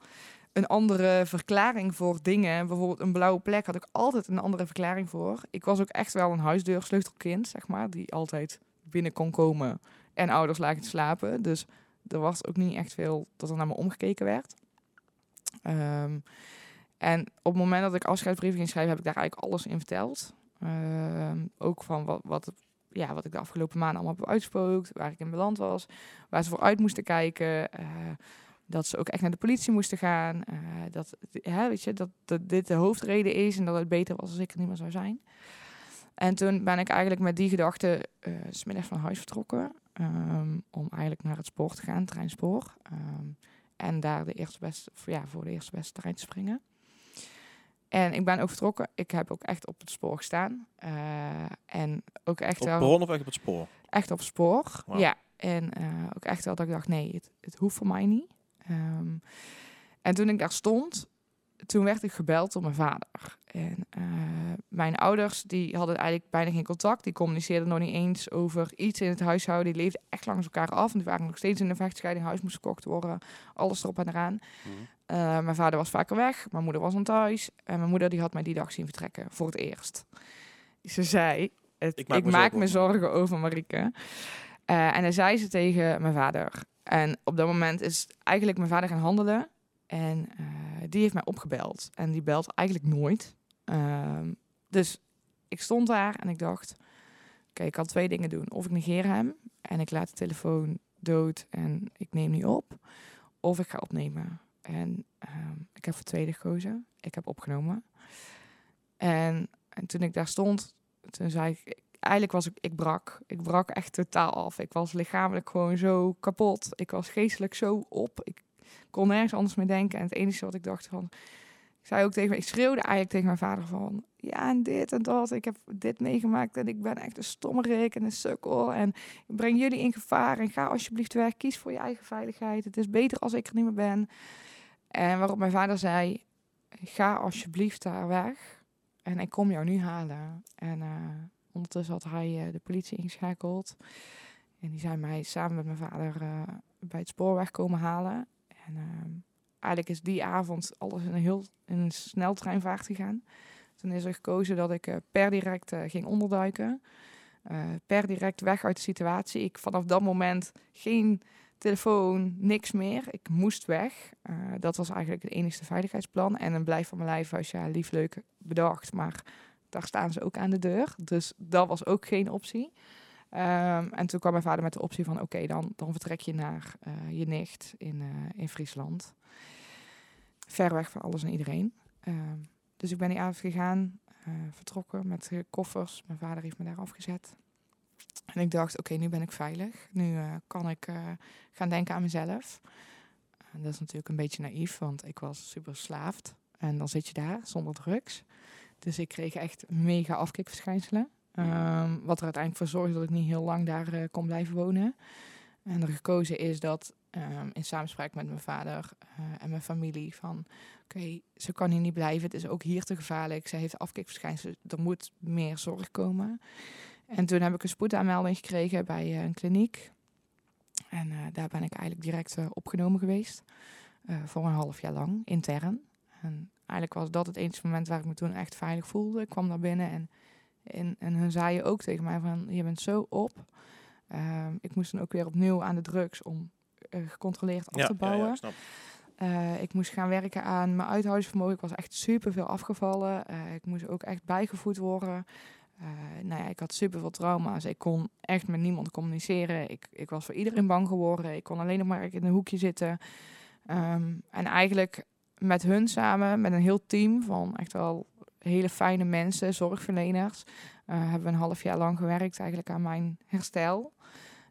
een andere verklaring voor dingen. Bijvoorbeeld een blauwe plek had ik altijd een andere verklaring voor. Ik was ook echt wel een huisdeursleutelkind, zeg maar, die altijd binnen kon komen en ouders lagen slapen. Dus er was ook niet echt veel dat er naar me omgekeken werd. Ehm, en op het moment dat ik afscheidsbrieven ging schrijven, heb ik daar eigenlijk alles in verteld. Ehm, ook van wat, wat, ja, wat ik de afgelopen maanden allemaal heb uitgespookt, waar ik in beland was, waar ze voor uit moesten kijken. eh, dat ze ook echt naar de politie moesten gaan. eh, dat, hè, weet je, dat, dat dit de hoofdreden is en dat het beter was als ik er niet meer zou zijn. En toen ben ik eigenlijk met die gedachte 's smiddags van huis vertrokken. ehm, om eigenlijk naar het spoor te gaan, treinspoor. Ehm, en daar de eerste beste, of ja, voor de eerste beste trein te springen. En ik ben ook vertrokken. Ik heb ook echt op het spoor gestaan. Eh, en ook echt Op wel bron of echt op het spoor? echt op spoor. Wauw. Ja, en eh, ook echt wel dat ik dacht, nee, het, het hoeft voor mij niet. Ehm, en toen ik daar stond, toen werd ik gebeld door mijn vader. En eh, mijn ouders, die hadden eigenlijk bijna geen contact. Die communiceerden nog niet eens over iets in het huishouden. Die leefden echt langs elkaar af. En die waren nog steeds in een vechtscheiding. Huis moest gekocht worden. Alles erop en eraan. Eh, mijn vader was vaker weg. Mijn moeder was dan thuis. En mijn moeder die had mij die dag zien vertrekken. Voor het eerst. Ze zei, het, ik, maak, me, zorgen zorgen over Marieke. Eh, en dan zei ze tegen mijn vader. En op dat moment is eigenlijk mijn vader gaan handelen. En die heeft mij opgebeld. En die belt eigenlijk nooit. Ehm, dus ik stond daar en ik dacht... Oké, ik kan twee dingen doen. Of ik negeer hem en ik laat de telefoon dood en ik neem niet op. Of ik ga opnemen. En ehm, ik heb voor tweede gekozen. Ik heb opgenomen. En, en toen ik daar stond, toen zei ik... Eigenlijk was ik, ik brak. Ik brak echt totaal af. Ik was lichamelijk gewoon zo kapot. Ik was geestelijk zo op. Ik kon nergens anders meer denken. En het enige wat ik dacht van... Ik zei ook tegen ik schreeuwde eigenlijk tegen mijn vader van... Ja, en dit en dat. Ik heb dit meegemaakt en ik ben echt een stommerik en een sukkel. En ik breng jullie in gevaar en ga alsjeblieft weg. Kies voor je eigen veiligheid. Het is beter als ik er niet meer ben. En waarop mijn vader zei... Ga alsjeblieft daar weg. En ik kom jou nu halen. En uh, ondertussen had hij uh, de politie ingeschakeld. En die zijn mij samen met mijn vader uh, bij het spoorweg komen halen. En ehm, eigenlijk is die avond alles in een heel een sneltreinvaart gegaan. Toen is er gekozen dat ik uh, per direct uh, ging onderduiken. Uh, per direct weg uit de situatie. Ik vanaf dat moment geen telefoon, niks meer. Ik moest weg. dat was eigenlijk het enigste veiligheidsplan. En een blijf van mijn lijf was ja lief leuk bedacht. Maar daar staan ze ook aan de deur. Dus dat was ook geen optie. Um, en toen kwam mijn vader met de optie van oké, dan, dan vertrek je naar uh, je nicht in, uh, in Friesland. Ver weg van alles en iedereen. Um, dus ik ben die avond gegaan, uh, vertrokken met koffers. Mijn vader heeft me daar afgezet. En ik dacht, oké, nu ben ik veilig. Nu kan ik gaan denken aan mezelf. En dat is natuurlijk een beetje naïef, want ik was super slaafd. En dan zit je daar zonder drugs. Dus ik kreeg echt mega afkikverschijnselen. Um, wat er uiteindelijk voor zorgde dat ik niet heel lang daar uh, kon blijven wonen. En er gekozen is dat um, in samenspraak met mijn vader uh, en mijn familie van oké, ze kan hier niet blijven. Het is ook hier te gevaarlijk. Ze heeft afkikverschijnselen. Er moet meer zorg komen. En toen heb ik een spoedaanmelding gekregen bij uh, een kliniek. En daar ben ik eigenlijk direct opgenomen geweest. voor een half jaar lang, intern. En eigenlijk was dat het enige moment waar ik me toen echt veilig voelde. Ik kwam daar binnen en en, en hun zeiden ook tegen mij van, je bent zo op. Uh, ik moest dan ook weer opnieuw aan de drugs om uh, gecontroleerd af ja, te bouwen. Ja, ik, snap. Uh, ik moest gaan werken aan mijn uithoudingsvermogen. Ik was echt super veel afgevallen. ik moest ook echt bijgevoed worden. nou ja, ik had super veel trauma's. Ik kon echt met niemand communiceren. Ik, ik was voor iedereen bang geworden. Ik kon alleen nog maar in een hoekje zitten. Um, en eigenlijk met hun samen, met een heel team van echt wel hele fijne mensen, zorgverleners. Uh, hebben we een half jaar lang gewerkt eigenlijk aan mijn herstel.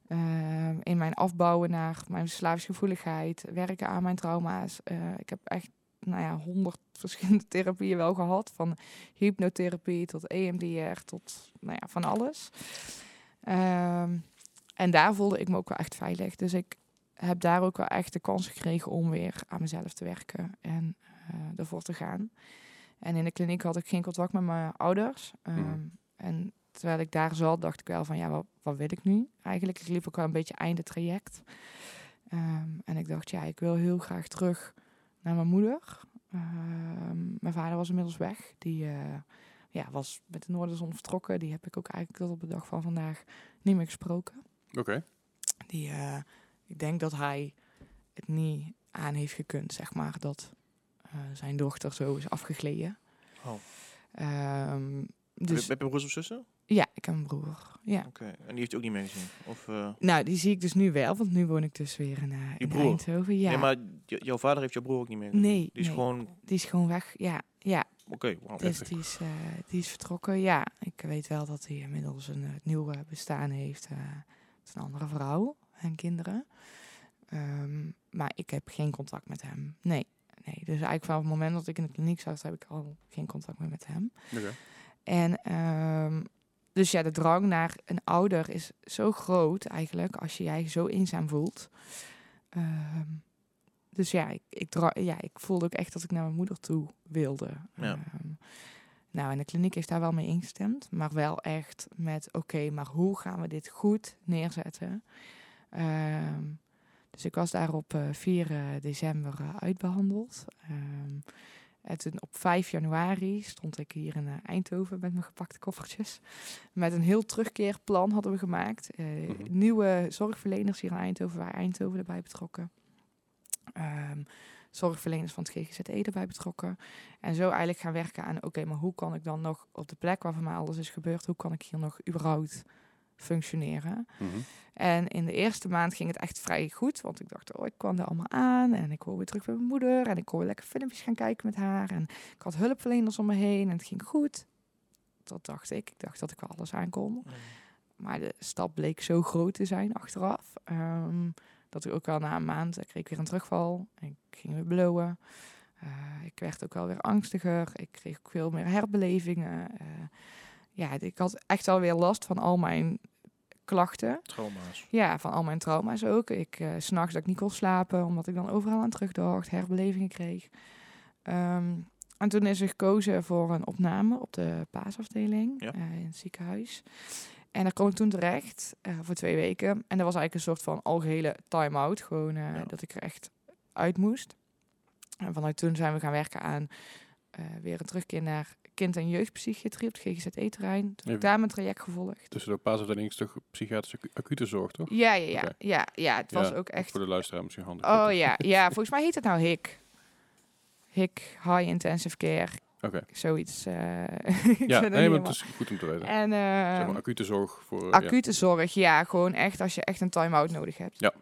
Uh, in mijn afbouwen naar mijn verslavingsgevoeligheid, werken aan mijn trauma's. Uh, ik heb echt, nou ja, honderd [LAUGHS] verschillende therapieën wel gehad. Van hypnotherapie tot EMDR tot, nou ja, van alles. Ehm, en daar voelde ik me ook wel echt veilig. Dus ik heb daar ook wel echt de kans gekregen om weer aan mezelf te werken en ervoor te gaan. En in de kliniek had ik geen contact met mijn ouders. Um, mm. En terwijl ik daar zat, dacht ik wel van ja, wat, wat wil ik nu eigenlijk? Ik liep ook wel een beetje einde traject. Um, en ik dacht, ja, ik wil heel graag terug naar mijn moeder. Um, mijn vader was inmiddels weg. Die uh, ja, was met de Noorderzon vertrokken. Die heb ik ook eigenlijk tot op de dag van vandaag niet meer gesproken. Oké. Okay. Die, uh, ik denk dat hij het niet aan heeft gekund, zeg maar, dat zijn dochter zo is afgegleden. Oh. Um, dus... Heb, je, broers of zussen? Ja, ik heb een broer. Ja. Oké, okay. en die heeft je ook niet meegezien? Of, uh... Nou, die zie ik dus nu wel, want nu woon ik dus weer in, uh, in broer? Eindhoven. Ja. Nee, maar jouw vader heeft jouw broer ook niet meegezien? Nee. Die is nee. gewoon... Die is gewoon weg, ja. ja. Oké, okay, wow, dus die is, uh, die is vertrokken, ja. Ik weet wel dat hij inmiddels een nieuw bestaan heeft. Met een andere vrouw en kinderen. Um, maar ik heb geen contact met hem. Nee, nee. Dus eigenlijk vanaf het moment dat ik in de kliniek zat, heb ik al geen contact meer met hem. Okay. En um, dus ja, de drang naar een ouder is zo groot eigenlijk als je eigen zo eenzaam voelt. Um, dus ja ik, ik, ja, ik voelde ook echt dat ik naar mijn moeder toe wilde. Ja. Um, nou, en de kliniek heeft daar wel mee ingestemd, maar wel echt met: oké, okay, maar hoe gaan we dit goed neerzetten? Um, dus ik was daar op uh, 4 december uh, uitbehandeld. Um, En toen op 5 januari stond ik hier in eh, Eindhoven met mijn gepakte koffertjes. Met een heel terugkeerplan hadden we gemaakt. Eh, Mhm. Nieuwe zorgverleners hier in Eindhoven, waar Eindhoven erbij betrokken. Ehm, zorgverleners van het GGZE erbij betrokken. En zo eigenlijk gaan werken aan, oké, maar hoe kan ik dan nog op de plek waar van mij alles is gebeurd, hoe kan ik hier nog überhaupt functioneren? Mhm. En in de eerste maand ging het echt vrij goed. Want ik dacht, oh, ik kwam er allemaal aan. En ik wil weer terug bij mijn moeder. En ik kon weer lekker filmpjes gaan kijken met haar. En ik had hulpverleners om me heen. En het ging goed. Dat dacht ik. Ik dacht dat ik wel alles aankon. Maar de stap bleek zo groot te zijn achteraf. ehm, dat ik ook wel na een maand eh, kreeg ik weer een terugval. En ik ging weer blowen. Eh, ik werd ook wel weer angstiger. Ik kreeg ook veel meer herbelevingen. Eh, ja, ik had echt alweer last van al mijn klachten. Trauma's. Ja, van al mijn trauma's ook. Ik uh, s'nachts dat ik niet kon slapen, omdat ik dan overal aan terugdacht, herbelevingen kreeg. Ehm, en toen is er gekozen voor een opname op de paasafdeling Ja. eh, in het ziekenhuis. En daar kwam ik toen terecht eh, voor twee weken. En dat was eigenlijk een soort van algehele time-out. Gewoon eh, Ja. dat ik er echt uit moest. En vanuit toen zijn we gaan werken aan eh, weer een terugkeer naar kind- en jeugdpsychiatrie op het GGZ-terrein. Toen heb ik daar mijn traject gevolgd. Dus de paasafdeling is toch psychiatrische acu- acute zorg, toch? Ja, ja, ja. Ja, ja het was Ja, ook echt Voor de luisteraar misschien handig. Oh ja, ja, volgens mij heet het nou HIC. HIC, High Intensive Care, Oké. zoiets. eh, [LAUGHS] Ja, nee, maar het is goed om te weten. En Zeg eh, maar acute zorg voor... acute zorg, ja, gewoon echt als je echt een time-out nodig hebt. Ja.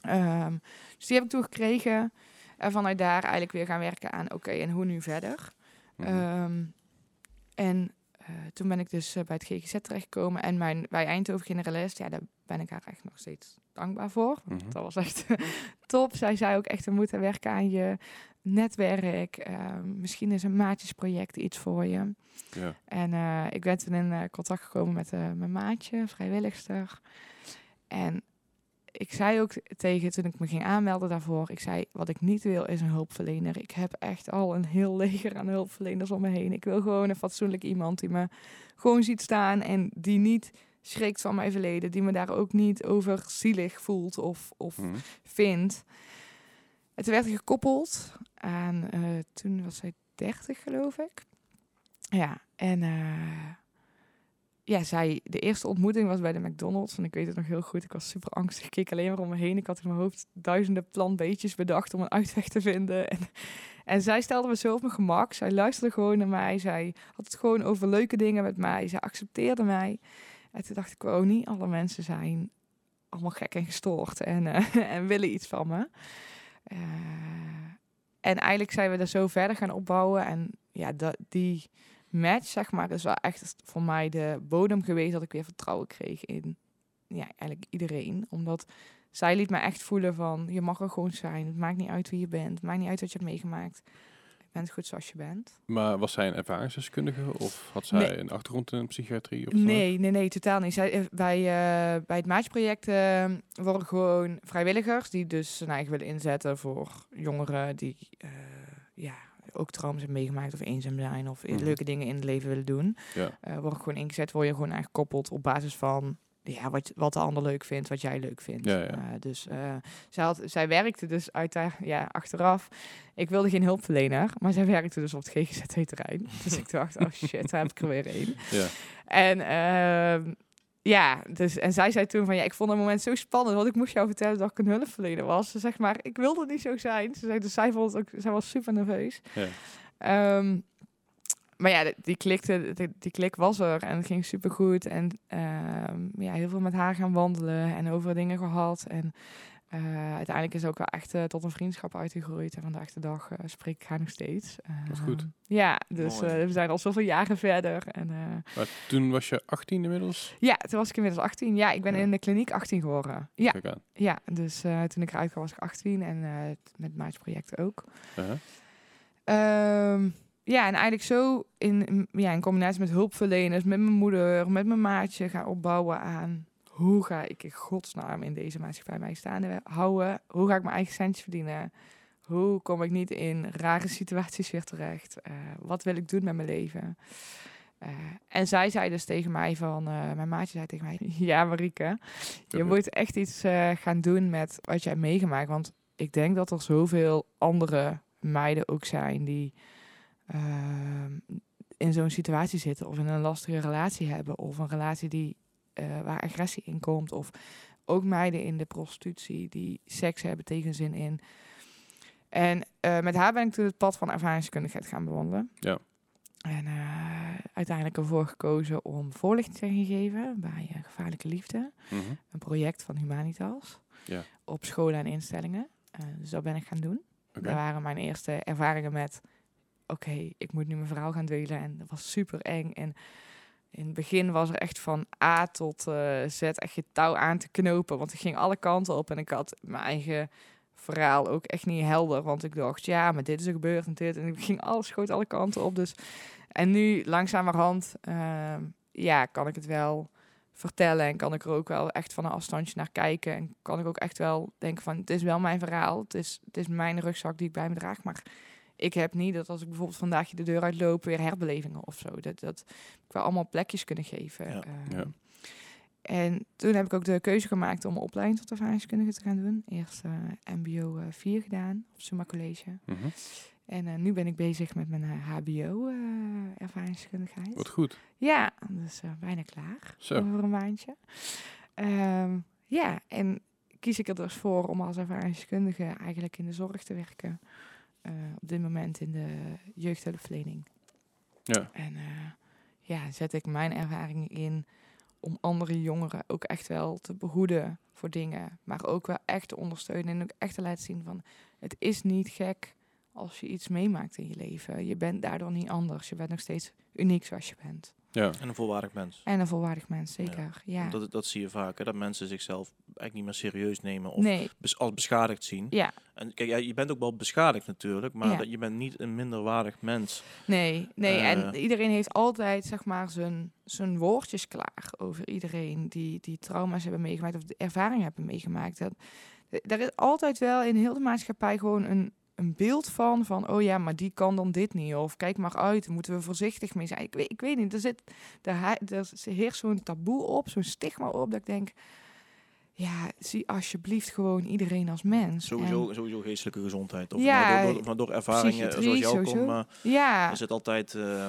Ehm, dus die heb ik toen gekregen. En vanuit daar eigenlijk weer gaan werken aan, oké, en hoe nu verder? Ja. Mhm. Ehm, en eh, toen ben ik dus eh, bij het GGZ terechtgekomen. En mijn, bij Eindhoven Generalist, ja, daar ben ik haar echt nog steeds dankbaar voor. Mhm. Dat was echt [LAUGHS] top. Zij zei ook echt, we moeten werken aan je netwerk. Ehm, misschien is een maatjesproject iets voor je. ja. En eh, ik ben toen in contact gekomen met mijn maatje, vrijwilligster. En ik zei ook tegen, toen ik me ging aanmelden daarvoor, ik zei, wat ik niet wil is een hulpverlener. Ik heb echt al een heel [LAUGHS] leger aan hulpverleners om me heen. Ik wil gewoon een fatsoenlijk iemand die me gewoon ziet staan en die niet schrikt van mijn verleden, die me daar ook niet over zielig voelt of, of Mhm. vindt. Het werd gekoppeld aan, eh, toen was zij 30 geloof ik. Ja, en eh, ja, zij, de eerste ontmoeting was bij de McDonald's. En ik weet het nog heel goed. Ik was super angstig. Ik keek alleen maar om me heen. Ik had in mijn hoofd duizenden plan beetjes bedacht om een uitweg te vinden. En, en zij stelde me zo op mijn gemak. Zij luisterde gewoon naar mij. Zij had het gewoon over leuke dingen met mij. Zij accepteerde mij. En toen dacht ik, oh, niet alle mensen zijn allemaal gek en gestoord. En, eh, [LAUGHS] en willen iets van me. Eh, en eigenlijk zijn we er zo verder gaan opbouwen. En ja, dat, die match, zeg maar, is wel echt voor mij de bodem geweest dat ik weer vertrouwen kreeg in ja, eigenlijk iedereen. Omdat zij liet me echt voelen van, je mag er gewoon zijn. Het maakt niet uit wie je bent. Het maakt niet uit wat je hebt meegemaakt. Je bent goed zoals je bent. Maar was zij een ervaringsdeskundige of had zij Nee. een achtergrond in psychiatrie? Of zo? Nee, nee, nee, totaal niet. Zij, eh, bij, eh, bij het maatjesproject eh, worden gewoon vrijwilligers die dus hun eigen willen inzetten voor jongeren die eh, ja, ook trauma's hebben meegemaakt of eenzaam zijn of Mhm. leuke dingen in het leven willen doen. Ja. eh worden gewoon ingezet, word je gewoon aangekoppeld op basis van ja, wat, wat de ander leuk vindt, wat jij leuk vindt. Ja, ja. Eh, dus eh, zij, had, zij werkte dus uit daar, ja, achteraf. Ik wilde geen hulpverlener, maar zij werkte dus op het GGZ-terrein. [LAUGHS] dus ik dacht, oh shit, daar heb ik er weer één. Ja. En ehm, ja, dus, en zij zei toen van ja, ik vond het moment zo spannend, want ik moest jou vertellen dat ik een hulpverlener was. Ze zegt maar, ik wilde niet zo zijn. Ze zei, dus zij vond het ook, zij was super nerveus. Ja. Ehm, maar ja, die- klikte, die, die klik was er en het ging super goed. En ehm, ja, heel veel met haar gaan wandelen en over dingen gehad. En eh, uiteindelijk is ook wel echt eh, tot een vriendschap uitgegroeid. En vandaag de dag eh, spreek ik haar nog steeds. Dat is goed. Ehm, Ja, dus we zijn al zoveel jaren verder. En Maar toen was je 18 inmiddels? ja, toen was ik inmiddels 18. Ja, ik ben Ja. in de kliniek 18 geworden. Ja, ja dus toen ik eruit kwam was ik 18 en met Maatjesproject ook. Uh-huh. Ehm, ja, en eigenlijk zo in, in- ja, in combinatie met hulpverleners, met mijn moeder, met mijn maatje gaan opbouwen aan hoe ga ik in godsnaam in deze maatschappij mij staande houden? Hoe ga ik mijn eigen centjes verdienen? Hoe kom ik niet in rare situaties weer terecht? Eh, wat wil ik doen met mijn leven? Eh, en zij zei dus tegen mij van, eh, mijn maatje zei tegen mij, [LAUGHS] ja Marieke, je moet echt iets gaan doen met wat jij hebt meegemaakt. Want ik denk dat er zoveel andere meiden ook zijn die ehm, in zo'n situatie zitten of in een lastige relatie hebben of een relatie die, eh, waar agressie in komt of ook meiden in de prostitutie die seks hebben tegen zin in. En eh, met haar ben ik toen het pad van ervaringskundigheid gaan bewandelen. Ja. En eh, uiteindelijk ervoor gekozen om voorlichting te gaan geven bij Gevaarlijke Liefde. Mhm. Een project van Humanitas. Ja. Op scholen en instellingen. Dus dat ben ik gaan doen. Dat waren mijn eerste ervaringen met... Oké, ik moet nu mijn verhaal gaan delen. En dat was super eng. En in het begin was er echt van A tot eh, Z echt je touw aan te knopen. Want ik ging alle kanten op. En ik had mijn eigen verhaal ook echt niet helder. Want ik dacht, ja, maar dit is er gebeurd en dit. En ik ging alles, schoot alle kanten op. Dus, en nu, langzamerhand, ehm, ja, kan ik het wel vertellen. En kan ik er ook wel echt van een afstandje naar kijken. En kan ik ook echt wel denken van, het is wel mijn verhaal. Het is, het is mijn rugzak die ik bij me draag. Maar ik heb niet dat als ik bijvoorbeeld vandaag de deur uitloop, weer herbelevingen of zo. Dat, dat ik wel allemaal plekjes kunnen geven. Ja. Ehm, Ja. En toen heb ik ook de keuze gemaakt om een opleiding tot ervaringskundige te gaan doen. Eerst eh, MBO eh, 4 gedaan op Summa College. Mhm. En eh, nu ben ik bezig met mijn eh, HBO eh, ervaringskundigheid. Wat goed. Ja, dus eh, bijna klaar Zo. over een maandje. Ehm, ja, en kies ik er dus voor om als ervaringskundige eigenlijk in de zorg te werken. Eh, op dit moment in de jeugdhulpverlening. Ja. En eh, ja, zet ik mijn ervaringen in om andere jongeren ook echt wel te behoeden voor dingen. Maar ook wel echt te ondersteunen en ook echt te laten zien van... Het is niet gek als je iets meemaakt in je leven. Je bent daardoor niet anders. Je bent nog steeds uniek zoals je bent. Ja. En een volwaardig mens. En een volwaardig mens, zeker. Ja. Dat, dat zie je vaak, hè, dat mensen zichzelf eigenlijk niet meer serieus nemen of nee, bes- als beschadigd zien. ja, En kijk, ja, je bent ook wel beschadigd natuurlijk, maar Ja. dat, je bent niet een minderwaardig mens. nee, nee. en Eh. iedereen heeft altijd, zeg maar, zijn, zijn woordjes klaar over iedereen die, die trauma's hebben meegemaakt of de ervaring hebben meegemaakt. Dat, er is altijd wel in heel de maatschappij gewoon een, een beeld van, van, oh ja, maar die kan dan dit niet. Of kijk maar uit, moeten we voorzichtig mee zijn. Ik weet, ik weet niet, er, zit, er, er heerst zo'n taboe op, zo'n stigma op, dat ik denk, ja, zie alsjeblieft gewoon iedereen als mens. Sowieso, sowieso geestelijke gezondheid. Of Ja, ja, door, door, door ervaringen zoals jou komt, maar ja, er zit altijd eh,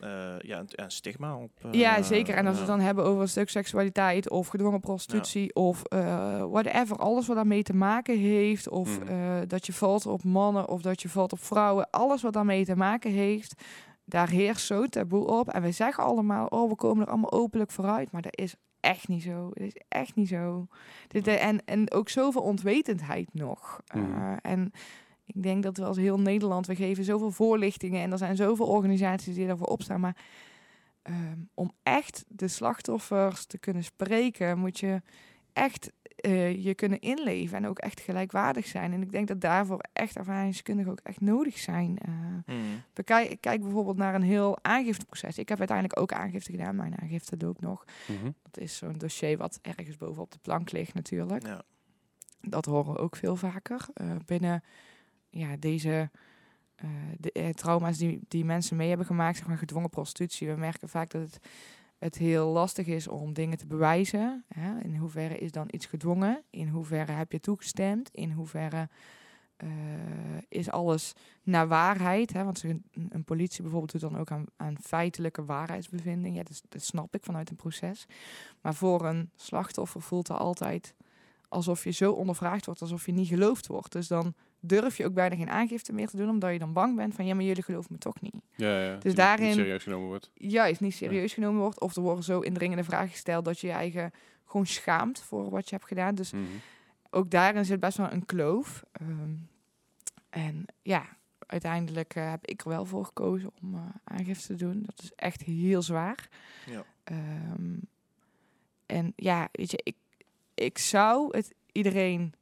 eh, ja, een, een stigma op. eh, Ja, zeker. En als we het dan hebben over een stuk seksualiteit of gedwongen prostitutie of eh, whatever, alles wat daarmee te maken heeft, of Mhm. dat je valt op mannen of dat je valt op vrouwen, alles wat daarmee te maken heeft, daar heerst zo taboe op. En we zeggen allemaal, oh, we komen er allemaal openlijk vooruit, maar dat is echt niet zo. Het is echt niet zo. Dit, en, en ook zoveel ontwetendheid nog. Mhm. en ik denk dat we als heel Nederland, we geven zoveel voorlichtingen en er zijn zoveel organisaties die daarvoor opstaan, maar Ehm, om echt de slachtoffers te kunnen spreken, moet je echt eh, je kunnen inleven en ook echt gelijkwaardig zijn. En ik denk dat daarvoor echt ervaringskundigen ook echt nodig zijn. Eh, Hmm. bekijk, kijk bijvoorbeeld naar een heel aangifteproces. Ik heb uiteindelijk ook aangifte gedaan. Mijn aangifte loopt nog. Mhm. Dat is zo'n dossier wat ergens bovenop de plank ligt natuurlijk. Ja. Dat horen we ook veel vaker. eh, binnen ja, deze eh, de, eh, trauma's die, die mensen mee hebben gemaakt, zeg maar gedwongen prostitutie. We merken vaak dat het, het heel lastig is om dingen te bewijzen. Hè? In hoeverre is dan iets gedwongen? In hoeverre heb je toegestemd? In hoeverre eh, is alles naar waarheid? Hè? Want een, een politie bijvoorbeeld doet dan ook aan, aan feitelijke waarheidsbevinding. Ja, dat, dat snap ik vanuit een proces. Maar voor een slachtoffer voelt het altijd alsof je zo ondervraagd wordt, alsof je niet geloofd wordt. Dus dan durf je ook bijna geen aangifte meer te doen, omdat je dan bang bent van ja, maar jullie geloven me toch niet. Ja, ja. Dus daarin- Niet serieus genomen wordt. Juist niet serieus genomen wordt, of er worden zo indringende vragen gesteld dat je je eigen gewoon schaamt voor wat je hebt gedaan. Dus Mhm. ook daarin zit best wel een kloof. Ehm, en ja, uiteindelijk eh, heb ik er wel voor gekozen om eh, aangifte te doen. Dat is echt heel zwaar. Ja. Ehm, en ja, weet je, ik, ik zou het iedereen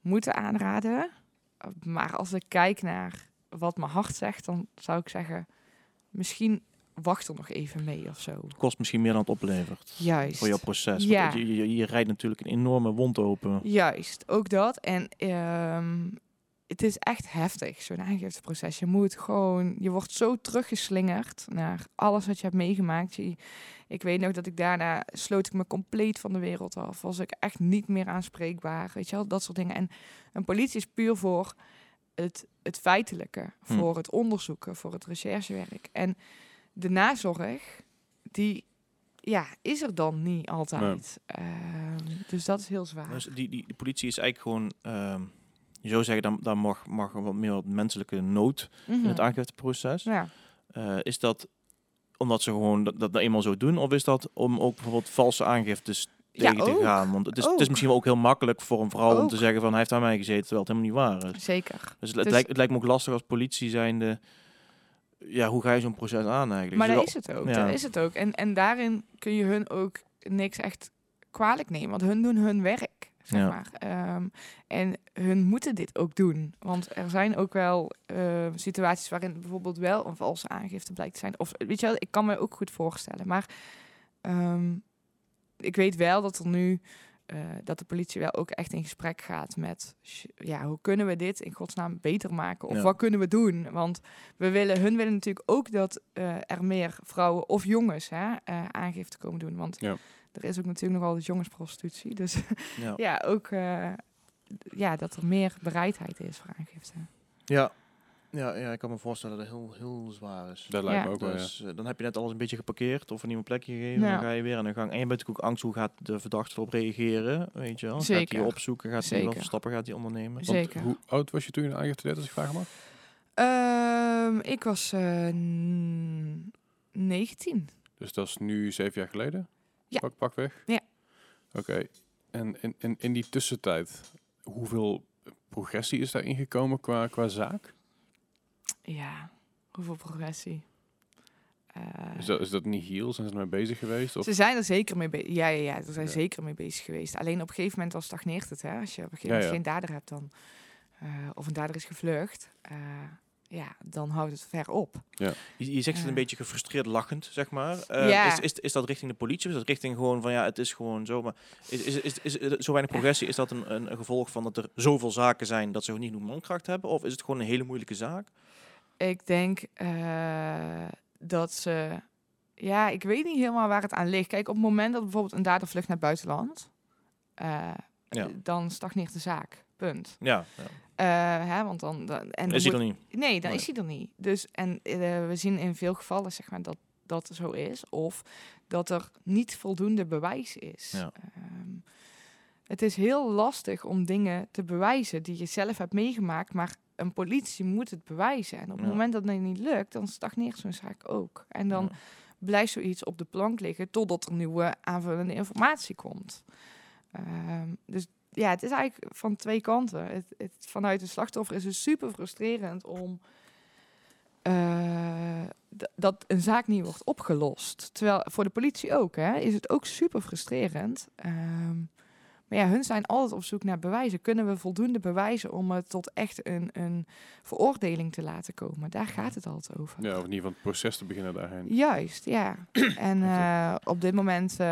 moeten aanraden. Maar als ik kijk naar wat mijn hart zegt, dan zou ik zeggen, misschien wacht er nog even mee of zo. Het kost misschien meer dan het oplevert. Juist. Voor jouw proces. Ja. Want je, je, je rijdt natuurlijk een enorme wond open. Juist, ook dat. En ehm, het is echt heftig, zo'n aangifteproces. Je moet gewoon, je wordt zo teruggeslingerd naar alles wat je hebt meegemaakt. Je, ik weet nog dat ik daarna sloot ik me compleet van de wereld af. Was ik echt niet meer aanspreekbaar, weet je wel, dat soort dingen. En een politie is puur voor het, het feitelijke, Hm. voor het onderzoeken, voor het recherchewerk. En de nazorg, die ja, is er dan niet altijd. Ehm, dus dat is heel zwaar. Dus die, die, die politie is eigenlijk gewoon, ehm, je zou zeggen, dan, dan mag, mag er wat meer wat menselijke nood in het Mhm. aangifteproces. Ja. Eh, is dat omdat ze gewoon dat, dat eenmaal zo doen? Of is dat om ook bijvoorbeeld valse aangiftes Ja, tegen te ook. gaan? Want het is, het is Ook. misschien wel ook heel makkelijk voor een vrouw om te zeggen van hij heeft aan mij gezeten, terwijl het helemaal niet waar is. Zeker. Dus het, het Dus- lijkt, het lijkt me ook lastig als politie zijnde. Ja, hoe ga je zo'n proces aan eigenlijk? Maar Dus wel- is het ook. ja. Dat is het ook. En, en daarin kun je hun ook niks echt kwalijk nemen. Want hun doen hun werk, zeg Ja. maar. Ehm, en hun moeten dit ook doen. Want er zijn ook wel eh, situaties waarin bijvoorbeeld wel een valse aangifte blijkt te zijn. Of weet je wel, ik kan me ook goed voorstellen. Maar ehm, ik weet wel dat er nu... eh, dat de politie wel ook echt in gesprek gaat met... ja, hoe kunnen we dit in godsnaam beter maken? Of Ja. wat kunnen we doen? Want we willen, hun willen natuurlijk ook dat eh, er meer vrouwen of jongens hè, aangifte komen doen. Want Ja. Er is ook natuurlijk nog altijd jongensprostitutie. Dus [LAUGHS] Ja. ja, ook eh, ja, dat er meer bereidheid is voor aangifte. Ja. Ja, ja, ik kan me voorstellen dat het heel, heel zwaar is. Dat lijkt Ja. me ook wel, ja. Dus eh, dan heb je net alles een beetje geparkeerd of een nieuwe plekje gegeven. Ja. Dan ga je weer aan de gang. En je bent natuurlijk ook angst hoe gaat de verdachte erop reageren. Weet je wel? Gaat Zeker. hij je opzoeken? Gaat hij voor stappen gaat hij ondernemen? Want Zeker. Hoe oud was je toen je de aangifte deed, als ik vragen mag? Ehm, ik was eh, n- 19. Dus dat is nu zeven jaar geleden? Ja. Pak, pak weg? Ja. Oké. En in, in, in die tussentijd, hoeveel progressie is daarin gekomen qua, qua zaak? Ja, hoeveel progressie. Eh, Is dat, is dat niet heel? Zijn ze ermee bezig geweest? Of? Ze zijn er zeker mee bezig. Ja, ja, ja, ze zijn Ja. zeker mee bezig geweest. Alleen op een gegeven moment dan stagneert het. Hè? Als je op een gegeven moment ja. geen dader hebt dan, eh, of een dader is gevlucht, eh, ja, dan houdt het ver op. Je, je zegt het Ja. een beetje gefrustreerd lachend, zeg maar. Eh, Ja. is, is, is dat richting de politie of is dat richting gewoon van ja, het is gewoon zo. Maar is, is, is, is, is zo weinig progressie, is dat een, een, een gevolg van dat er zoveel zaken zijn dat ze niet genoeg mankracht hebben? Of is het gewoon een hele moeilijke zaak? Ik denk eh, dat ze... Ja, ik weet niet helemaal waar het aan ligt. Kijk, op het moment dat bijvoorbeeld een dader vlucht naar het buitenland... eh, Ja. dan stagneert de zaak. Punt. Ja, ja. Eh, hè, want dan, dan, en dan is hij moet- niet? Nee, dan Nee. is hij er niet. Dus, en eh, we zien in veel gevallen zeg maar, dat dat zo is. Of dat er niet voldoende bewijs is. Ja. Ehm, het is heel lastig om dingen te bewijzen die je zelf hebt meegemaakt. Maar een politie moet het bewijzen. En op het Ja. moment dat het niet lukt, dan stagneert zo'n zaak ook. En dan Ja. blijft zoiets op de plank liggen totdat er nieuwe aanvullende informatie komt. Ehm, dus ja, het is eigenlijk van twee kanten. Het, het, vanuit de slachtoffer is het super frustrerend om eh, dat een zaak niet wordt opgelost. Terwijl voor de politie ook, hè, is het ook super frustrerend. Ehm, maar ja, hun zijn altijd op zoek naar bewijzen. Kunnen we voldoende bewijzen om het tot echt een, een veroordeling te laten komen? Daar gaat het altijd over. Ja, of in ieder geval het proces te beginnen daarheen. Juist, ja. [CLEARS THROAT] en eh, op dit moment, eh,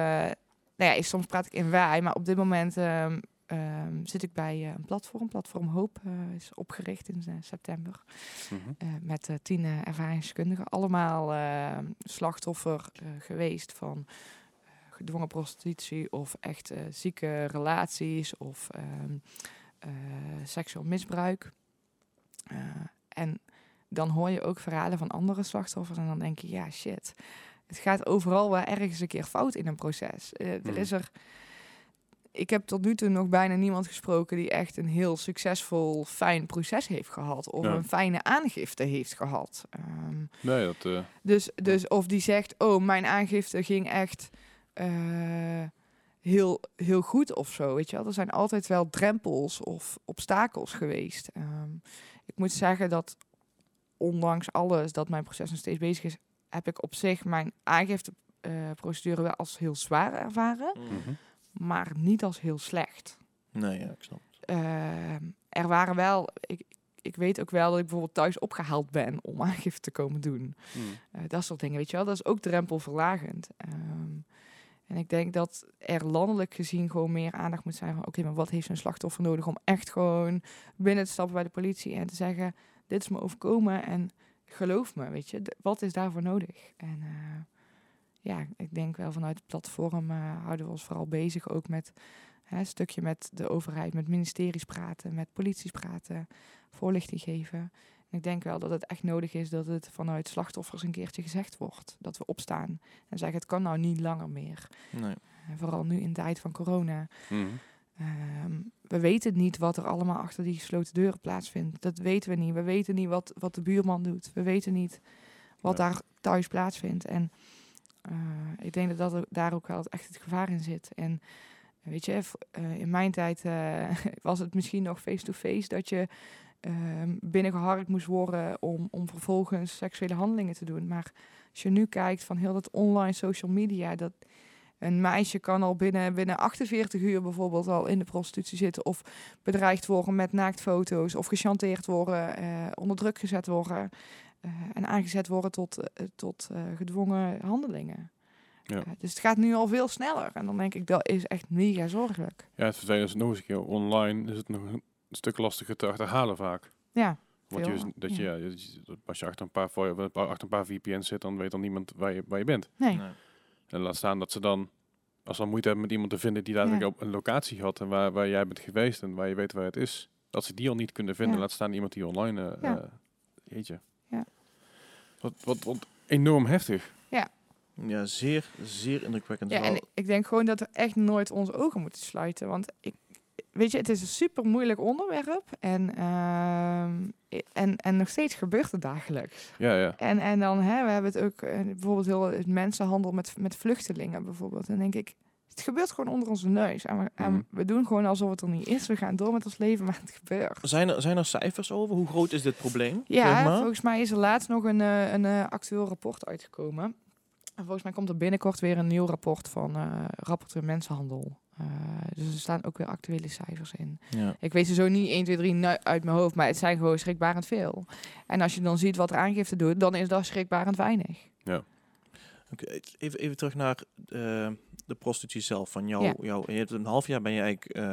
nou ja, soms praat ik in wij, maar op dit moment ehm, ehm, zit ik bij eh, een platform. Platform Hoop eh, is opgericht in eh, september. Mhm. met tien ervaringskundigen. Allemaal eh, slachtoffer geweest van gedwongen prostitutie of echt zieke relaties of ehm, eh, seksueel misbruik. En dan hoor je ook verhalen van andere slachtoffers en dan denk je, ja shit, het gaat overal wel ergens een keer fout in een proces. Eh, Mhm. Er is er, ik heb tot nu toe nog bijna niemand gesproken die echt een heel succesvol, fijn proces heeft gehad of Ja. een fijne aangifte heeft gehad. Ehm, Nee, dat... eh, dus, dus of die zegt, oh, mijn aangifte ging echt eh, heel, heel goed of zo. Weet je wel? Er zijn altijd wel drempels of obstakels geweest. Ehm, ik moet zeggen dat ondanks alles dat mijn proces nog steeds bezig is, heb ik op zich mijn aangifteprocedure wel als heel zwaar ervaren, mhm. Maar niet als heel slecht. Nee, ja, ik snap. Ehm, er waren wel, ik, ik weet ook wel dat ik bijvoorbeeld thuis opgehaald ben om [LAUGHS] aangifte te komen doen. Mm. Eh, dat soort dingen, weet je wel. Dat is ook drempelverlagend. Ehm, en ik denk dat er landelijk gezien gewoon meer aandacht moet zijn van... oké, maar wat heeft zo'n slachtoffer nodig om echt gewoon binnen te stappen bij de politie... en te zeggen, dit is me overkomen en geloof me, weet je. Wat is daarvoor nodig? En eh, ja, ik denk wel vanuit het platform eh, houden we ons vooral bezig ook met... Hè, een stukje met de overheid, met ministeries praten, met polities praten, voorlichting geven. En ik denk wel dat het echt nodig is dat het vanuit slachtoffers een keertje gezegd wordt. Dat we opstaan en zeggen het kan nou niet langer meer. Nee. En vooral nu in de tijd van corona. Mhm. Ehm, we weten niet wat er allemaal achter die gesloten deuren plaatsvindt. Dat weten we niet. We weten niet wat, wat de buurman doet. We weten niet wat Ja. daar thuis plaatsvindt. En eh, ik denk dat, dat daar ook wel echt het gevaar in zit. En weet je, eh, in mijn tijd eh, [LAUGHS] was het misschien nog face-to-face dat je ehm binnengeharkt moest worden om, om vervolgens seksuele handelingen te doen. Maar als je nu kijkt van heel dat online social media, dat een meisje kan al binnen, binnen 48 uur bijvoorbeeld al in de prostitutie zitten. Of bedreigd worden met naaktfoto's. Of gechanteerd worden, eh, onder druk gezet worden. Eh, en aangezet worden tot, eh, tot eh, gedwongen handelingen. Ja. Dus het gaat nu al veel sneller. En dan denk ik, dat is echt mega zorgelijk. Ja, het vervelende is nog eens een keer online is het nog een stuk lastiger te achterhalen vaak. Ja, Want je, dat je, ja. ja. als je achter een paar, voor- achter een paar VPN's zit, dan weet dan niemand waar je, waar je bent. nee. Nee. En laat staan dat ze dan, als ze dan moeite hebben met iemand te vinden die daadwerkelijk op een locatie had en waar, waar jij bent geweest en waar je weet waar het is, dat ze die al niet kunnen vinden. Ja. Laat staan iemand die online, eh Ja. jeetje. Ja. Wat, wat, wat enorm heftig. Ja, zeer, zeer indrukwekkend. Ja, en ik- denk gewoon dat we echt nooit onze ogen moeten sluiten. Want ik, weet je, het is een super moeilijk onderwerp. En, ehm, en, en nog steeds gebeurt het dagelijks. Ja, ja. En, en dan hè, we hebben het ook eh, bijvoorbeeld heel het mensenhandel met, met vluchtelingen bijvoorbeeld. Dan denk ik, het gebeurt gewoon onder onze neus. En we, en Mhm. we doen gewoon alsof het er niet is. We gaan door met ons leven, maar het gebeurt. Zijn er, zijn er cijfers over? Hoe groot is dit probleem? Ja, zeg maar? volgens mij is er laatst nog een, eh, een eh, actueel rapport uitgekomen. En volgens mij komt er binnenkort weer een nieuw rapport van eh rapporteur Mensenhandel. Dus er staan ook weer actuele cijfers in. Ja. Ik weet ze zo niet 1, 2, 3 nu- uit mijn hoofd, maar het zijn gewoon schrikbarend veel. En als je dan ziet wat er aangifte doet, dan is dat schrikbarend weinig. Oké, even, even terug naar de prostitutie zelf. Van jou, Ja. jou, je hebt een half jaar ben je eigenlijk eh,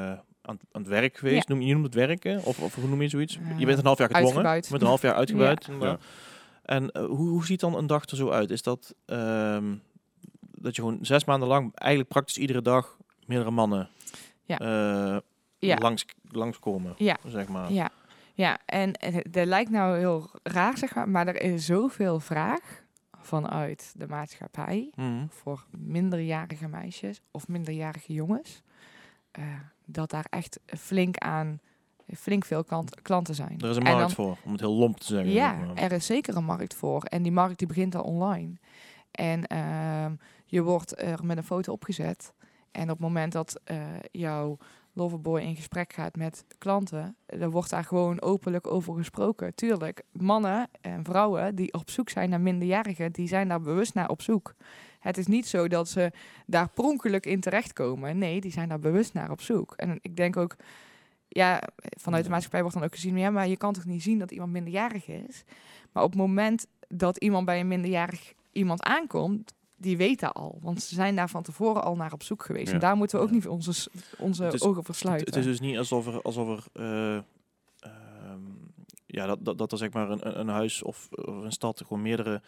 aan, aan het werk geweest. Ja. Noem, je noemt het werken? Of, of hoe noem je zoiets? Eh, je bent een half jaar gedwongen. uitgebuit. Je bent een half jaar [LAUGHS] uitgebuit. Ja. En eh, hoe, hoe ziet dan een dag er zo uit? Is dat ehm, dat je gewoon zes maanden lang eigenlijk praktisch iedere dag meerdere mannen Ja. eh, Ja. langs, langskomen? Ja. Zeg maar. Ja, ja. en dat lijkt nou heel raar, zeg maar, maar er is zoveel vraag vanuit de maatschappij Mhm. voor minderjarige meisjes of minderjarige jongens, eh, dat daar echt flink aan, flink veel klant, klanten zijn. Er is een En markt dan- voor, om het heel lomp te zeggen. Ja, zeg maar. er is zeker een markt voor. En die markt die begint al online. En ehm, je wordt er met een foto opgezet. En op het moment dat eh, jouw loverboy in gesprek gaat met klanten, dan wordt daar gewoon openlijk over gesproken. Tuurlijk, mannen en vrouwen die op zoek zijn naar minderjarigen, die zijn daar bewust naar op zoek. Het is niet zo dat ze daar pronkelijk in terechtkomen. Nee, die zijn daar bewust naar op zoek. En ik denk ook, ja, vanuit de maatschappij wordt dan ook gezien, ja, maar je kan toch niet zien dat iemand minderjarig is. Maar op het moment dat iemand bij een minderjarig iemand aankomt, die weet dat al. Want ze zijn daar van tevoren al naar op zoek geweest. Ja. En daar moeten we ook niet onze, onze Het is- ogen voor Het, sluiten. het is dus niet alsof er, alsof er eh, ehm, ja, dat, dat, dat er zeg maar een, een- een huis of, of een stad gewoon meerdere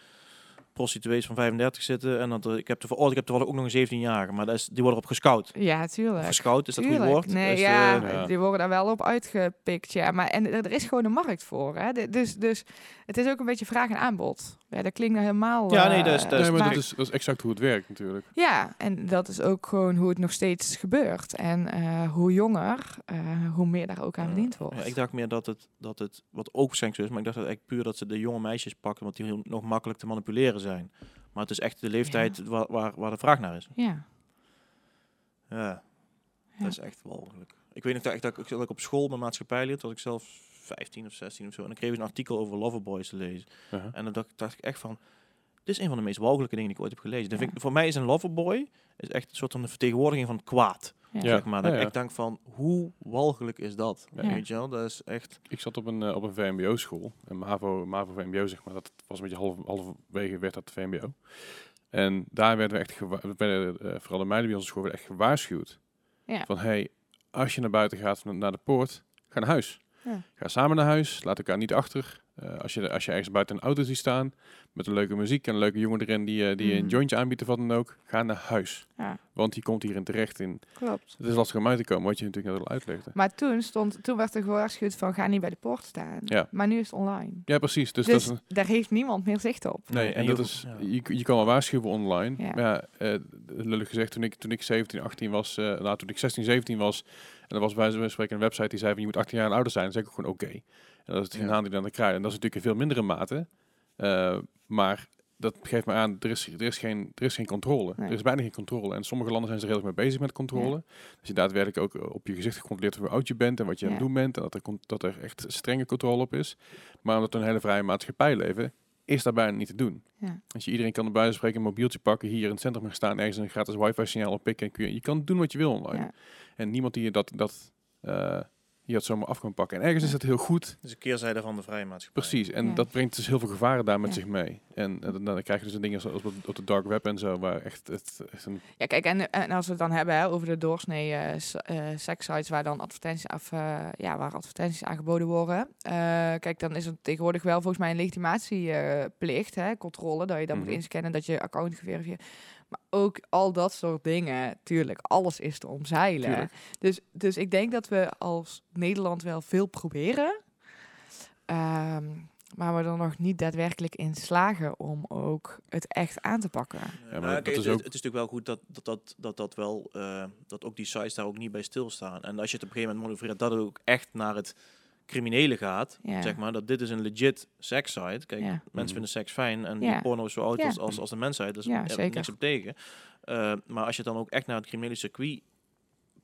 prostituees van 35 zitten. En dat er, ik heb toevallig, oh, ik heb toevallig ook nog een 17-jarige, maar dat is, die worden op gescout. ja, tuurlijk. Gescout, is dat goed woord? Nee, Is, ja, eh, ja. die worden daar wel op uitgepikt. Ja, maar en er, er is gewoon een markt voor. Hè? De- Dus, dus het is ook een beetje vraag en aanbod. Ja, dat klinkt nou helemaal. Ja, nee, eh, dat is- dat Nee, maar maar- dat is, dat is exact hoe het werkt natuurlijk. Ja, en dat is ook gewoon hoe het nog steeds gebeurt. En eh, hoe jonger, eh, hoe meer daar ook aan verdiend wordt. Ja, ik dacht meer dat het, dat het wat ook seksueel is, maar ik dacht dat eigenlijk puur dat ze de jonge meisjes pakken, want die heel, nog makkelijk te manipuleren zijn. Maar het is echt de leeftijd waar, waar, waar de vraag naar is. Ja. Ja, Ja. dat is echt walgelijk. Ik weet nog dat ik, dat ik, dat ik op school mijn maatschappij leerde, was ik zelf 15 of 16 of zo. En dan kreeg ik een artikel over loverboys te lezen. Uh-huh. En dan dacht, dacht ik echt van, dit is een van de meest walgelijke dingen die ik ooit heb gelezen. Ja. vind ik, voor mij is een loverboy is echt een soort van de vertegenwoordiging van kwaad. Ja. Zeg maar. Dat ja, ik ja. denk van, hoe walgelijk is dat? Ja. Weet je wel? Dat is echt... Ik zat op een, eh, op een VMBO-school. Een MAVO, MAVO VMBO, zeg maar. Dat was een beetje half, halverwege werd dat VMBO. En daar werden we echt, werden, eh, vooral de meiden bij onze school, werden echt gewaarschuwd. Ja. Van, hey, als je naar buiten gaat, naar naar de poort, ga naar huis. Ja. Ga samen naar huis, laat elkaar niet achter. Eh, als, je, als je ergens buiten een auto ziet staan met een leuke muziek en een leuke jongen erin die, eh, die een Mhm. jointje aanbiedt of wat dan ook, ga naar huis. Ja, Want die komt hierin terecht in. klopt. Het is lastig om uit te komen, wat je natuurlijk net al uitlegde. Maar toen, stond, toen werd er gewaarschuwd van ga niet bij de poort staan. Ja. Maar nu is het online. Ja, precies. Dus, Dus, dat is een- daar heeft niemand meer zicht op. Nee, en dat je- is, ja. je, je kan wel waarschuwen online. Ja. Maar ja, eh, lullig gezegd, toen ik, toen ik 17, 18 was, eh nou, toen ik 16, 17 was, en er was bij wijze van spreken een website die zei van je moet 18 jaar en ouder zijn, dan zeg ik ook gewoon oké. En dat is het Ja. ja. die dan krijgen. En dat is natuurlijk in veel mindere mate. Eh, maar dat geeft me aan, er is, er is, geen, er is geen controle. Nee. Er is bijna geen controle. En sommige landen zijn er redelijk mee bezig met controle. Dat je daadwerkelijk ook eh, op je gezicht gecontroleerd hoe oud je bent en wat je aan het Ja. doen bent. En dat er, dat er echt strenge controle op is. Maar omdat we een hele vrije maatschappij leven, is dat bijna niet te doen. Ja. Als je iedereen kan wijze van spreken een mobieltje pakken, hier in het centrum gaan staan, ergens een gratis wifi-signaal oppikken en kun je, je kan doen wat je wil online. Ja. En niemand die je dat, dat eh, hier dat zomaar af kan pakken. En ergens is dat heel goed, Dus een keerzijde van de vrije maatschappij. precies. En Ja. dat brengt dus heel veel gevaren daar met Ja. zich mee. En dan, dan krijg je dus dingen zoals op, op de dark web en zo, waar echt, het, echt een... Ja, kijk, en, en als we het dan hebben hè, over de doorsnee eh, eh, sekssites waar dan advertenties, af, eh, ja, waar advertenties aangeboden worden. Eh, kijk, dan is er tegenwoordig wel volgens mij een legitimatieplicht, hè, controle, dat je dat Mhm. moet inscannen, dat je account geverifieerd. Maar ook al dat soort dingen, tuurlijk, alles is te omzeilen. Tuurlijk. Dus, dus ik denk dat we als Nederland wel veel proberen. Ehm, maar we er nog niet daadwerkelijk in slagen om ook het echt aan te pakken. Ja, maar kijk, is het, ook- het is natuurlijk wel goed dat dat, dat, dat, dat wel, eh, dat ook die sites daar ook niet bij stilstaan. En als je het op een gegeven moment manoeuvreert, dat het ook echt naar het criminele gaat, Ja. zeg maar, dat dit is een legit sekssite. Kijk, Ja. mensen Mhm. vinden seks fijn en Ja. die porno is zo oud Ja. als, als, als de mensheid, dus Ja, daar heb ik niks op tegen. Eh, maar als je het dan ook echt naar het criminele circuit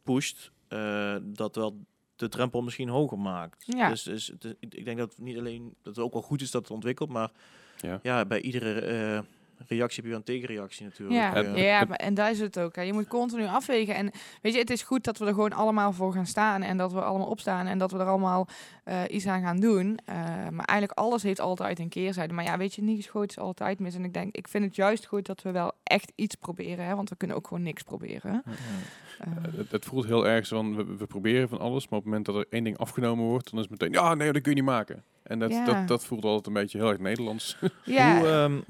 pusht, eh, dat wel de drempel misschien hoger maakt. Ja. Dus, dus is- ik denk dat het niet alleen dat het ook wel goed is dat het ontwikkelt, maar Ja. ja, bij iedere eh, reactie heb je een tegenreactie natuurlijk. Ja, Eh, ja maar, en daar is het ook. Hè. Je moet continu afwegen. En weet je, het is goed dat we er gewoon allemaal voor gaan staan. En dat we allemaal opstaan. En dat we er allemaal eh, iets aan gaan doen. Eh, maar eigenlijk alles heeft altijd een keerzijde. Maar ja, weet je, niet geschoten is altijd mis. En ik denk, ik vind het juist goed dat we wel echt iets proberen. Hè, want we kunnen ook gewoon niks proberen. ja. Het, het voelt heel erg zo van, we, we proberen van alles, maar op het moment dat er één ding afgenomen wordt, dan is het meteen, ja, nee, dat kun je niet maken. En dat, Ja. dat, dat voelt altijd een beetje heel erg Nederlands. ja, Hoe, ehm,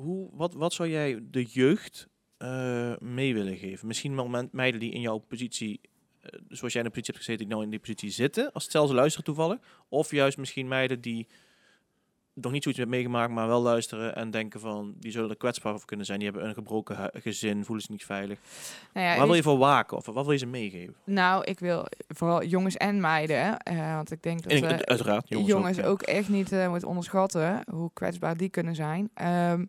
hoe, wat, wat zou jij de jeugd eh, mee willen geven? Misschien men- meiden die in jouw positie, eh, zoals jij in de positie hebt gezeten, die nou in die positie zitten, als stel ze luisteren toevallig. Of juist misschien meiden die nog niet zoiets hebben meegemaakt, maar wel luisteren en denken van, die zullen er kwetsbaar voor kunnen zijn. Die hebben een gebroken gezin, voelen zich niet veilig. nou ja, weet wil je voor waken? Of wat wil je ze meegeven? Nou, ik wil vooral jongens en meiden. eh, want ik denk dat En, ik- uiteraard, jongens, jongens, ook, ja. ook, echt niet eh moeten onderschatten hoe kwetsbaar die kunnen zijn. Ehm,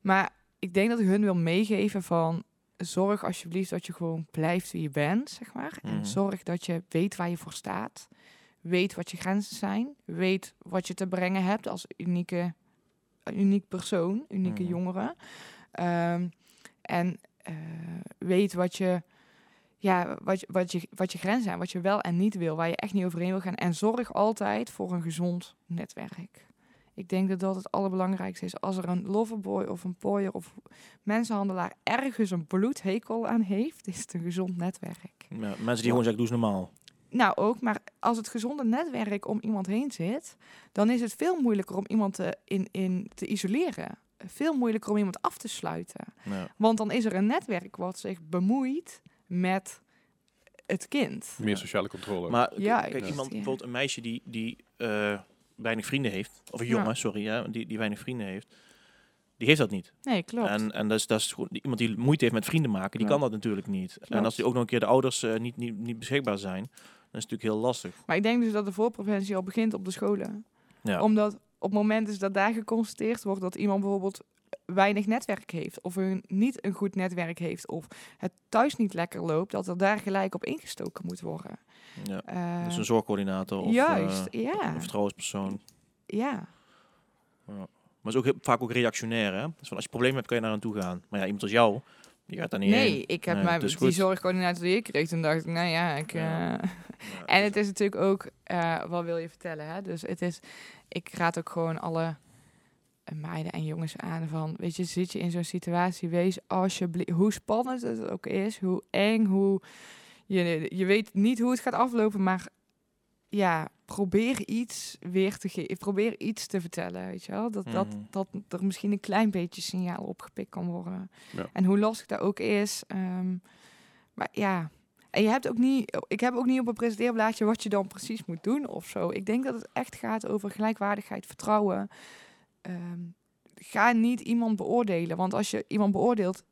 maar ik denk dat ik hun wil meegeven van zorg alsjeblieft dat je gewoon blijft wie je bent, zeg maar. Mhm. En zorg dat je weet waar je voor staat. Weet wat je grenzen zijn. Weet wat je te brengen hebt als unieke, uniek persoon, unieke Mhm. jongere. Ehm, en eh, weet wat je, ja, wat, je, wat, je, wat je grenzen zijn, wat je wel en niet wil, waar je echt niet overheen wil gaan. En zorg altijd voor een gezond netwerk. Ik denk dat dat het allerbelangrijkste is. Als er een loverboy of een pooier of mensenhandelaar ergens een bloedhekel aan heeft, is het een gezond netwerk. Ja, mensen die gewoon zeggen, doe eens normaal. Nou ook, maar als het gezonde netwerk om iemand heen zit, dan is het veel moeilijker om iemand te, in, in te isoleren. Veel moeilijker om iemand af te sluiten. Ja. Want dan is er een netwerk wat zich bemoeit met het kind. Meer sociale controle. Maar Ja, kijk, juist, iemand, ja. bijvoorbeeld een meisje die, die eh, weinig vrienden heeft, of een Ja. jongen, sorry, ja, die, die weinig vrienden heeft, die heeft dat niet. Nee, klopt. En, en dat is, dat is gewoon, iemand die moeite heeft met vrienden maken, die Ja. kan dat natuurlijk niet. En als die ook nog een keer de ouders eh, niet, niet, niet beschikbaar zijn, is natuurlijk heel lastig. Maar ik denk dus dat de voorpreventie al begint op de scholen. Ja. Omdat op het moment is dat daar geconstateerd wordt dat iemand bijvoorbeeld weinig netwerk heeft. Of een, niet een goed netwerk heeft. Of het thuis niet lekker loopt. Dat er daar gelijk op ingestoken moet worden. ja. Eh, Dus een zorgcoördinator of juist, eh, ja. een vertrouwenspersoon. ja. Maar het is ook heel- vaak ook reactionair, hè? Dus van als je problemen hebt, kan je naar aan toe gaan. Maar ja, iemand als jou, die gaat daar niet Nee, heen. ik heb Nee, mij het is die zorgcoördinator die ik kreeg. Toen dacht ik, nou ja, ik... Ja. eh, [LAUGHS] En het is natuurlijk ook, eh, wat wil je vertellen? Hè? Dus het is, ik raad ook gewoon alle eh, meiden en jongens aan van, weet je, zit je in zo'n situatie, wees alsjeblieft, hoe spannend het ook is, hoe eng, hoe je, je weet niet hoe het gaat aflopen, maar ja, probeer iets weer te geven. Probeer iets te vertellen, weet je wel. Dat, dat, Mhm. dat er misschien een klein beetje signaal opgepikt kan worden. Ja. En hoe lastig dat ook is. ehm, maar ja, en je hebt ook niet... Ik heb ook niet op een presenteerblaadje wat je dan precies moet doen of zo. Ik denk dat het echt gaat over gelijkwaardigheid, vertrouwen. Ehm, ga niet iemand beoordelen. Want als je iemand beoordeelt...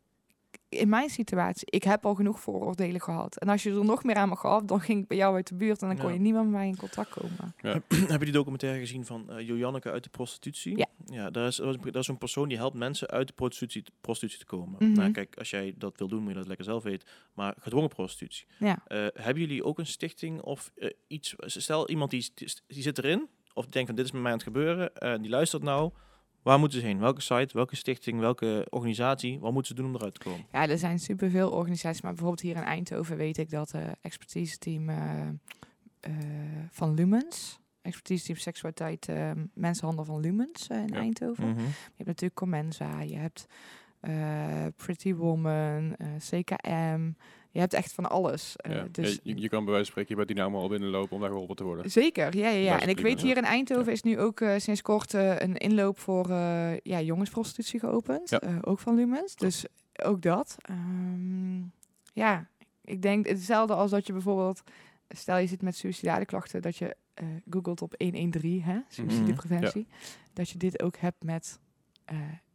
In mijn situatie, ik heb al genoeg vooroordelen gehad. En als je er nog meer aan me gaf, dan ging ik bij jou uit de buurt en dan kon Ja. je niet meer met mij in contact komen. [CLEARS THROAT] Heb je die documentaire gezien van eh Joanneke uit de prostitutie? Ja. Ja, daar is, dat is een persoon die helpt mensen uit de prostitutie, prostitutie te komen. Mhm. Nou, kijk, als jij dat wil doen, moet je dat lekker zelf weten. Maar gedwongen prostitutie. Ja. Eh, hebben jullie ook een stichting of eh, iets? Stel, iemand die, die zit erin, of denkt van dit is met mij aan het gebeuren, en die luistert nou. Waar moeten ze heen? Welke site, welke stichting, welke organisatie? Wat moeten ze doen om eruit te komen? Ja, er zijn superveel organisaties, maar bijvoorbeeld hier in Eindhoven weet ik dat het expertise team eh, eh, van Lumens, expertise team seksualiteit, eh, mensenhandel van Lumens eh, in Ja. Eindhoven. Mhm. Je hebt natuurlijk Comensa, je hebt eh, Pretty Woman, eh, CKM, je hebt echt van alles. Ja. dus Ja, je, je kan bij wijze van spreken bij Dynamo al binnenlopen om daar geholpen te worden. Zeker, ja, ja, ja. En ik weet hier in Eindhoven is nu ook eh, sinds kort eh, een inloop voor ja, jongensprostitutie geopend. Ook van Lumens. Dus ook dat. Ehm, ja, ik denk hetzelfde als dat je bijvoorbeeld, stel je zit met suïcidale klachten, dat je googelt op 113, hè, suïcidepreventie. Dat je dit ook hebt met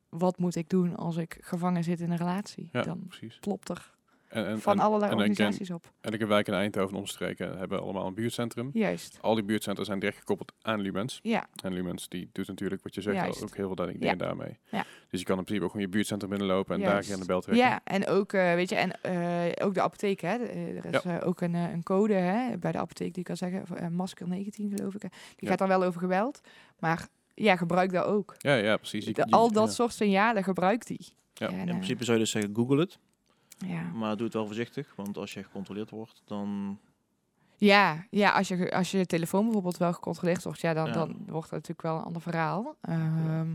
wat moet ik doen als ik gevangen zit in een relatie. Ja, Dan precies. plopt er En, en, van allerlei en organisaties op. elke wijk in Eindhoven en omstreken hebben allemaal een buurtcentrum. Juist, Al die buurtcentra zijn direct gekoppeld aan Lumens. ja. En Lumens die doet natuurlijk wat je zegt Juist. ook heel veel dingen Ja. daarmee. Ja. Dus je kan in principe ook gewoon je buurtcentrum binnenlopen en Juist. daar aan de bel trekken. Ja, en ook, eh, weet je, en eh, ook de apotheek, hè. Eh, Er is ook een, een code hè, bij de apotheek die kan zeggen, masker 19 geloof ik. hè. Die Ja. gaat dan wel over geweld, maar ja, gebruik dat ook. Ja, ja, precies. Je- De- je- al dat ja. soort signalen gebruik die. Ja. En, In principe zou je dus zeggen, google het. Ja. Maar doe het wel voorzichtig, want als je gecontroleerd wordt, dan... Ja, ja als, je, als je telefoon bijvoorbeeld wel gecontroleerd wordt, ja, dan, Ja. dan wordt dat natuurlijk wel een ander verhaal. Ehm,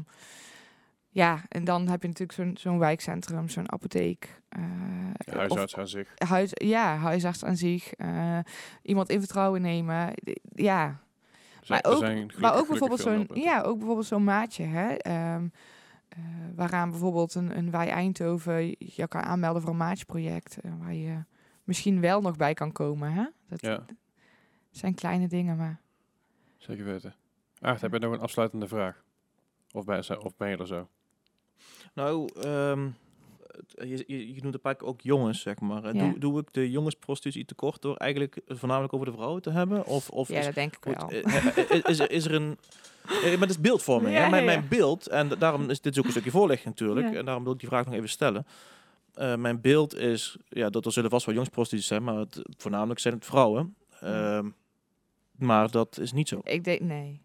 ja, en dan heb je natuurlijk zo'n zo'n wijkcentrum, zo'n apotheek. eh, huisarts aan zich. huis, ja, huisarts aan zich. eh, iemand in vertrouwen nemen. Ja, zijn, Maar ook- maar ook bijvoorbeeld zo'n ja, ook bijvoorbeeld zo'n maatje, hè, ehm, eh, waaraan bijvoorbeeld een, een Wij Eindhoven je kan aanmelden voor een maatjeproject, eh, waar je misschien wel nog bij kan komen. Hè? Dat Ja, zijn kleine dingen, maar zeker weten. Aart, heb je nog een afsluitende vraag? Of ben, of ben je er zo? Nou, ehm, het- je, je, je noemt een paar keer ook jongens, zeg maar. Ja. Doe, doe ik de jongensprostitutie tekort door eigenlijk voornamelijk over de vrouwen te hebben? Of, of ja, is, dat denk ik wel. eh, is, er, is er een... eh, Maar het is beeldvorming, Ja, hè? Mijn, mijn beeld, en da- daarom is dit ook een stukje voorlichting natuurlijk, en daarom wil ik die vraag nog even stellen. Eh, mijn beeld is, ja, dat er zullen vast wel jongensprostituties zijn, maar het, voornamelijk zijn het vrouwen. Ehm, maar dat is niet zo. Ik denk, nee.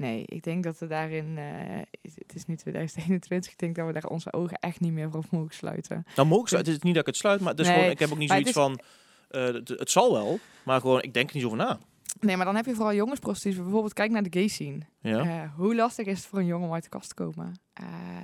Nee, ik denk dat we daarin, eh, het is nu 2021, ik denk dat we daar onze ogen echt niet meer voor mogen sluiten. Nou, mogen ze, het is niet dat ik het sluit, maar het is Nee, gewoon, ik heb ook niet zoiets van, eh, het, het zal wel, maar gewoon, ik denk er niet zo over na. Nee, maar dan heb je vooral jongensprostitutie. Bijvoorbeeld, kijk naar de gay scene. Ja. Eh, hoe lastig is het voor een jongen om uit de kast te komen?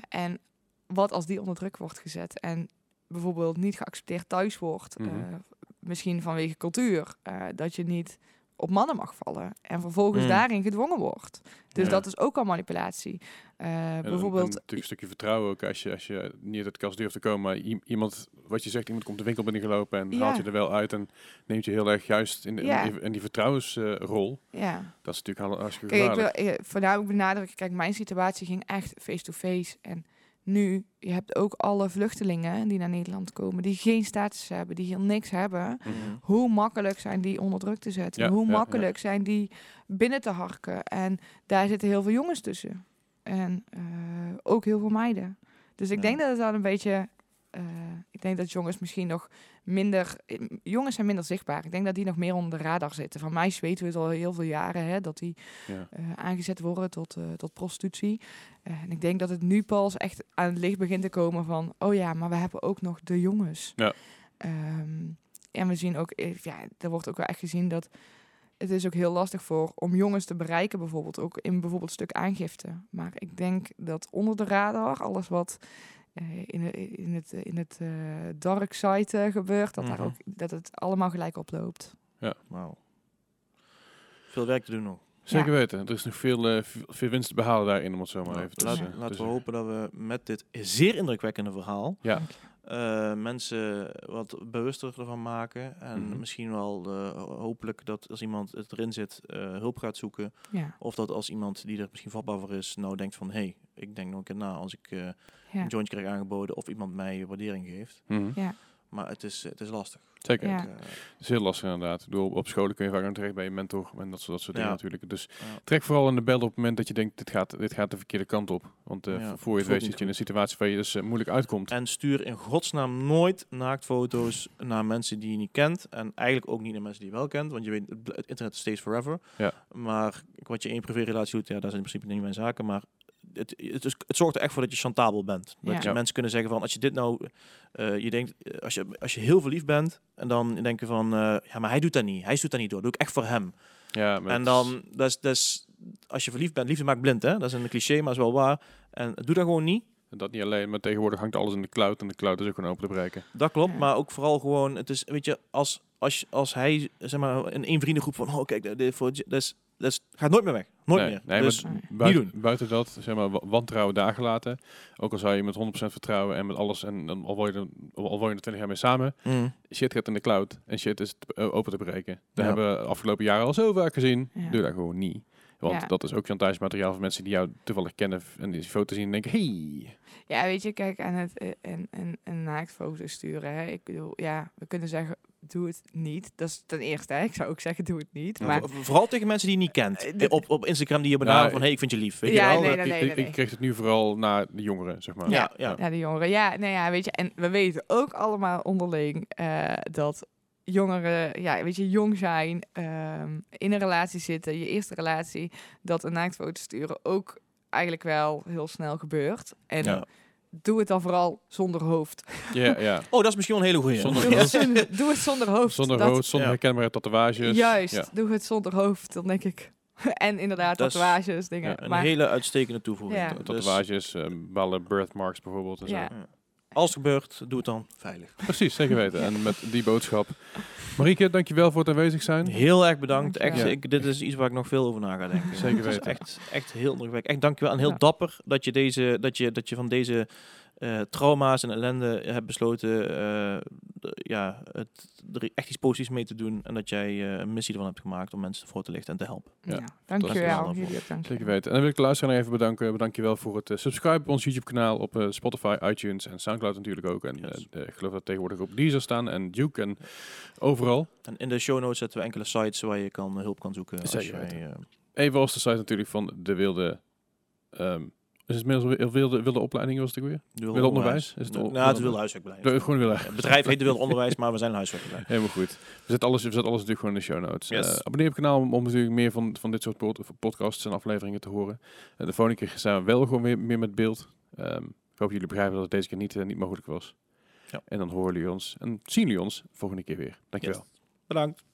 En wat als die onder druk wordt gezet en bijvoorbeeld niet geaccepteerd thuis wordt, Mhm. misschien vanwege cultuur, dat je niet op mannen mag vallen en vervolgens Mm. daarin gedwongen wordt. Dus Ja. dat is ook al manipulatie. En- bijvoorbeeld, En, natuurlijk een stukje vertrouwen ook als je, als je niet uit de kast durft te komen. Maar iemand, wat je zegt, iemand komt de winkel binnengelopen en Ja. haalt je er wel uit en neemt je heel erg juist in, in, die, in die vertrouwensrol. ja. dat is natuurlijk al hartstikke Kijk, ik wil eh, voornamelijk benadrukken, kijk, mijn situatie ging echt face-to-face. En nu, je hebt ook alle vluchtelingen die naar Nederland komen, die geen status hebben, die hier niks hebben. Mhm. Hoe makkelijk zijn die onder druk te zetten? Ja, Hoe ja, ja. makkelijk zijn die binnen te harken? En daar zitten heel veel jongens tussen. En eh, ook heel veel meiden. Dus ik denk dat het dan een beetje... eh, ik denk dat jongens misschien nog minder... eh, Jongens zijn minder zichtbaar. Ik denk dat die nog meer onder de radar zitten. Van mij weten we het al heel veel jaren, hè, dat die Ja. eh, aangezet worden tot, tot prostitutie. En ik denk dat het nu pas echt aan het licht begint te komen van... oh ja, maar we hebben ook nog de jongens. Ja. Ehm, en we zien ook, ja, er wordt ook wel echt gezien dat... het is ook heel lastig voor om jongens te bereiken, bijvoorbeeld ook in bijvoorbeeld stuk aangifte. Maar ik denk dat onder de radar, alles wat in, de- in het, in het eh, dark side eh, gebeurt, dat, daar Mhm. ook, dat het allemaal gelijk oploopt. Wauw. Veel werk te doen nog. Zeker Ja. weten. Er is nog veel, eh, veel- winst te behalen daarin, om het zo maar Nou, even te eh, laten te we hopen dat we met dit zeer indrukwekkende verhaal Ja, eh, mensen wat bewuster ervan maken. En Mhm. misschien wel eh, hopelijk dat als iemand het erin zit, eh, hulp gaat zoeken. Ja. Of dat als iemand die er misschien vatbaar voor is, nou denkt van hé, hey, ik denk nog een keer na als ik eh, Ja. een jointje krijg aangeboden of iemand mij waardering geeft. Mhm. Ja. Maar het is, het is lastig. zeker. Ja. Eh, Het is heel lastig inderdaad. Bedoel, op scholen kun je vaak aan terecht bij je mentor en dat soort, dat soort Ja. dingen natuurlijk. Dus Ja. trek vooral in de bel op het moment dat je denkt, dit gaat, dit gaat de verkeerde kant op. Want eh, Ja, voor je het weet zit je in een situatie waar je dus eh, moeilijk uitkomt. En stuur in godsnaam nooit naaktfoto's naar mensen die je niet kent. En eigenlijk ook niet naar mensen die je wel kent. Want je weet, het internet stays forever. Ja. Maar wat je in je privérelatie doet, ja, dat zijn in principe niet mijn zaken. Maar het, het, is, het zorgt er echt voor dat je chantabel bent. Dat Ja. mensen kunnen zeggen van, als je dit nou... eh, je denkt, eh, als je, als je heel verliefd bent, en dan denk je van... eh, ja, maar hij doet dat niet. Hij doet dat niet door. Dat doe ik echt voor hem. Ja, maar En dan, dat is, dat is, als je verliefd bent, liefde maakt blind, hè? Dat is een cliché, maar is wel waar. En doe dat gewoon niet. is- dat niet alleen, maar tegenwoordig hangt alles in de cloud en de cloud is ook gewoon open te bereiken. Dat klopt, Ja. maar ook vooral gewoon, het is, weet je, als, als, als hij, zeg maar, in één vriendengroep van, oh kijk, dit, dit, voor, dat, is, dat is, gaat nooit meer weg. Nooit nee, meer. Nee, dus, buiten, buiten dat, zeg maar, wa- wantrouwen daar gelaten. Ook al zou je met 100% vertrouwen en met alles, en dan al word je er, al je er 20 jaar mee samen, Mm, shit gaat in de cloud en shit is te- open te bereiken. Dat Ja. hebben we afgelopen jaren al zo vaak gezien. Ja. Doe dat gewoon niet. Want Ja. dat is ook chantagemateriaal voor mensen die jou toevallig kennen en die foto zien en denken, hey. Ja, weet je, kijk, aan het eh, en, en, een naaktfoto sturen. Hè. Ik bedoel, ja, we kunnen zeggen, doe het niet. Dat is ten eerste, hè. ik zou ook zeggen, doe het niet. Ja, Maar voor- vooral tegen mensen die je niet kent. Eh, dit- op, op Instagram die je benaderen van, hey, ik vind je lief. Weet Ja, je wel? nee, Dat- nee, ik, nee, ik, kreeg het nu vooral naar de jongeren, zeg maar. Ja, ja. ja, de jongeren. Ja, nee, ja, weet je, en we weten ook allemaal onderling eh, dat jongeren, ja, weet je, jong zijn, ehm, in een relatie zitten, je eerste relatie, dat een naaktfoto sturen ook eigenlijk wel heel snel gebeurt. En Ja. doe het dan vooral zonder hoofd. Ja, ja. [LAUGHS] Oh, dat is misschien wel een hele goeie. Zonder Doe het, zonder- doe het zonder hoofd. Zonder Dat- rood, zonder herkenbare tatoeages. Juist, Ja. doe het zonder hoofd, dan denk ik. [LAUGHS] en inderdaad, Dat tatoeages, dingen. ja, Een maar hele uitstekende toevoeging. Ja. Dus Tatoeages, eh, bepaalde birthmarks bijvoorbeeld. En zo. Als het gebeurt, doe het dan veilig. Precies, zeker weten. En met die boodschap. Marieke, dankjewel voor het aanwezig zijn. Heel erg bedankt. Echt, ik, dit is iets waar ik nog veel over na ga denken. Zeker Het is weten. Echt, echt heel indrukwekkend. Echt dankjewel en heel Ja. dapper dat je, deze, dat, je, dat je van deze eh, trauma's en ellende hebt besloten eh, ja, het, er echt iets positiefs mee te doen. En dat jij eh, een missie ervan hebt gemaakt om mensen voor te lichten en te helpen. ja, Ja, dankjewel. Zeker weten. En dan wil ik de luisteraar nog even bedanken. Bedank je wel voor het subscribe op ons YouTube kanaal. Op Spotify, iTunes en Soundcloud natuurlijk ook. En Yes. eh, ik geloof dat tegenwoordig op Deezer staan en Duke en overal. En in de show notes zetten we enkele sites waar je kan, hulp kan zoeken. Als Zeker jij, eh, Even als de site natuurlijk van de wilde... ehm, is het inmiddels wel- wilde, wilde opleiding was het weer? de wilde Wilde onderwijs? Is het nou, nou, het wilde- wilde huiswerkbedrijf. De- gewoon wilde. Het bedrijf heet de wilde onderwijs, maar we zijn een huiswerkbedrijf. [LAUGHS] Helemaal goed. We zetten alles, we zetten alles natuurlijk gewoon in de show notes. Yes. Eh, abonneer op het kanaal om, om natuurlijk meer van, van dit soort pod- podcasts en afleveringen te horen. Eh, de volgende keer zijn we wel gewoon weer meer met beeld. Ehm, ik hoop jullie begrijpen dat het deze keer niet, eh, niet mogelijk was. Ja. En dan horen jullie ons en zien jullie ons volgende keer weer. Dankjewel. Bedankt.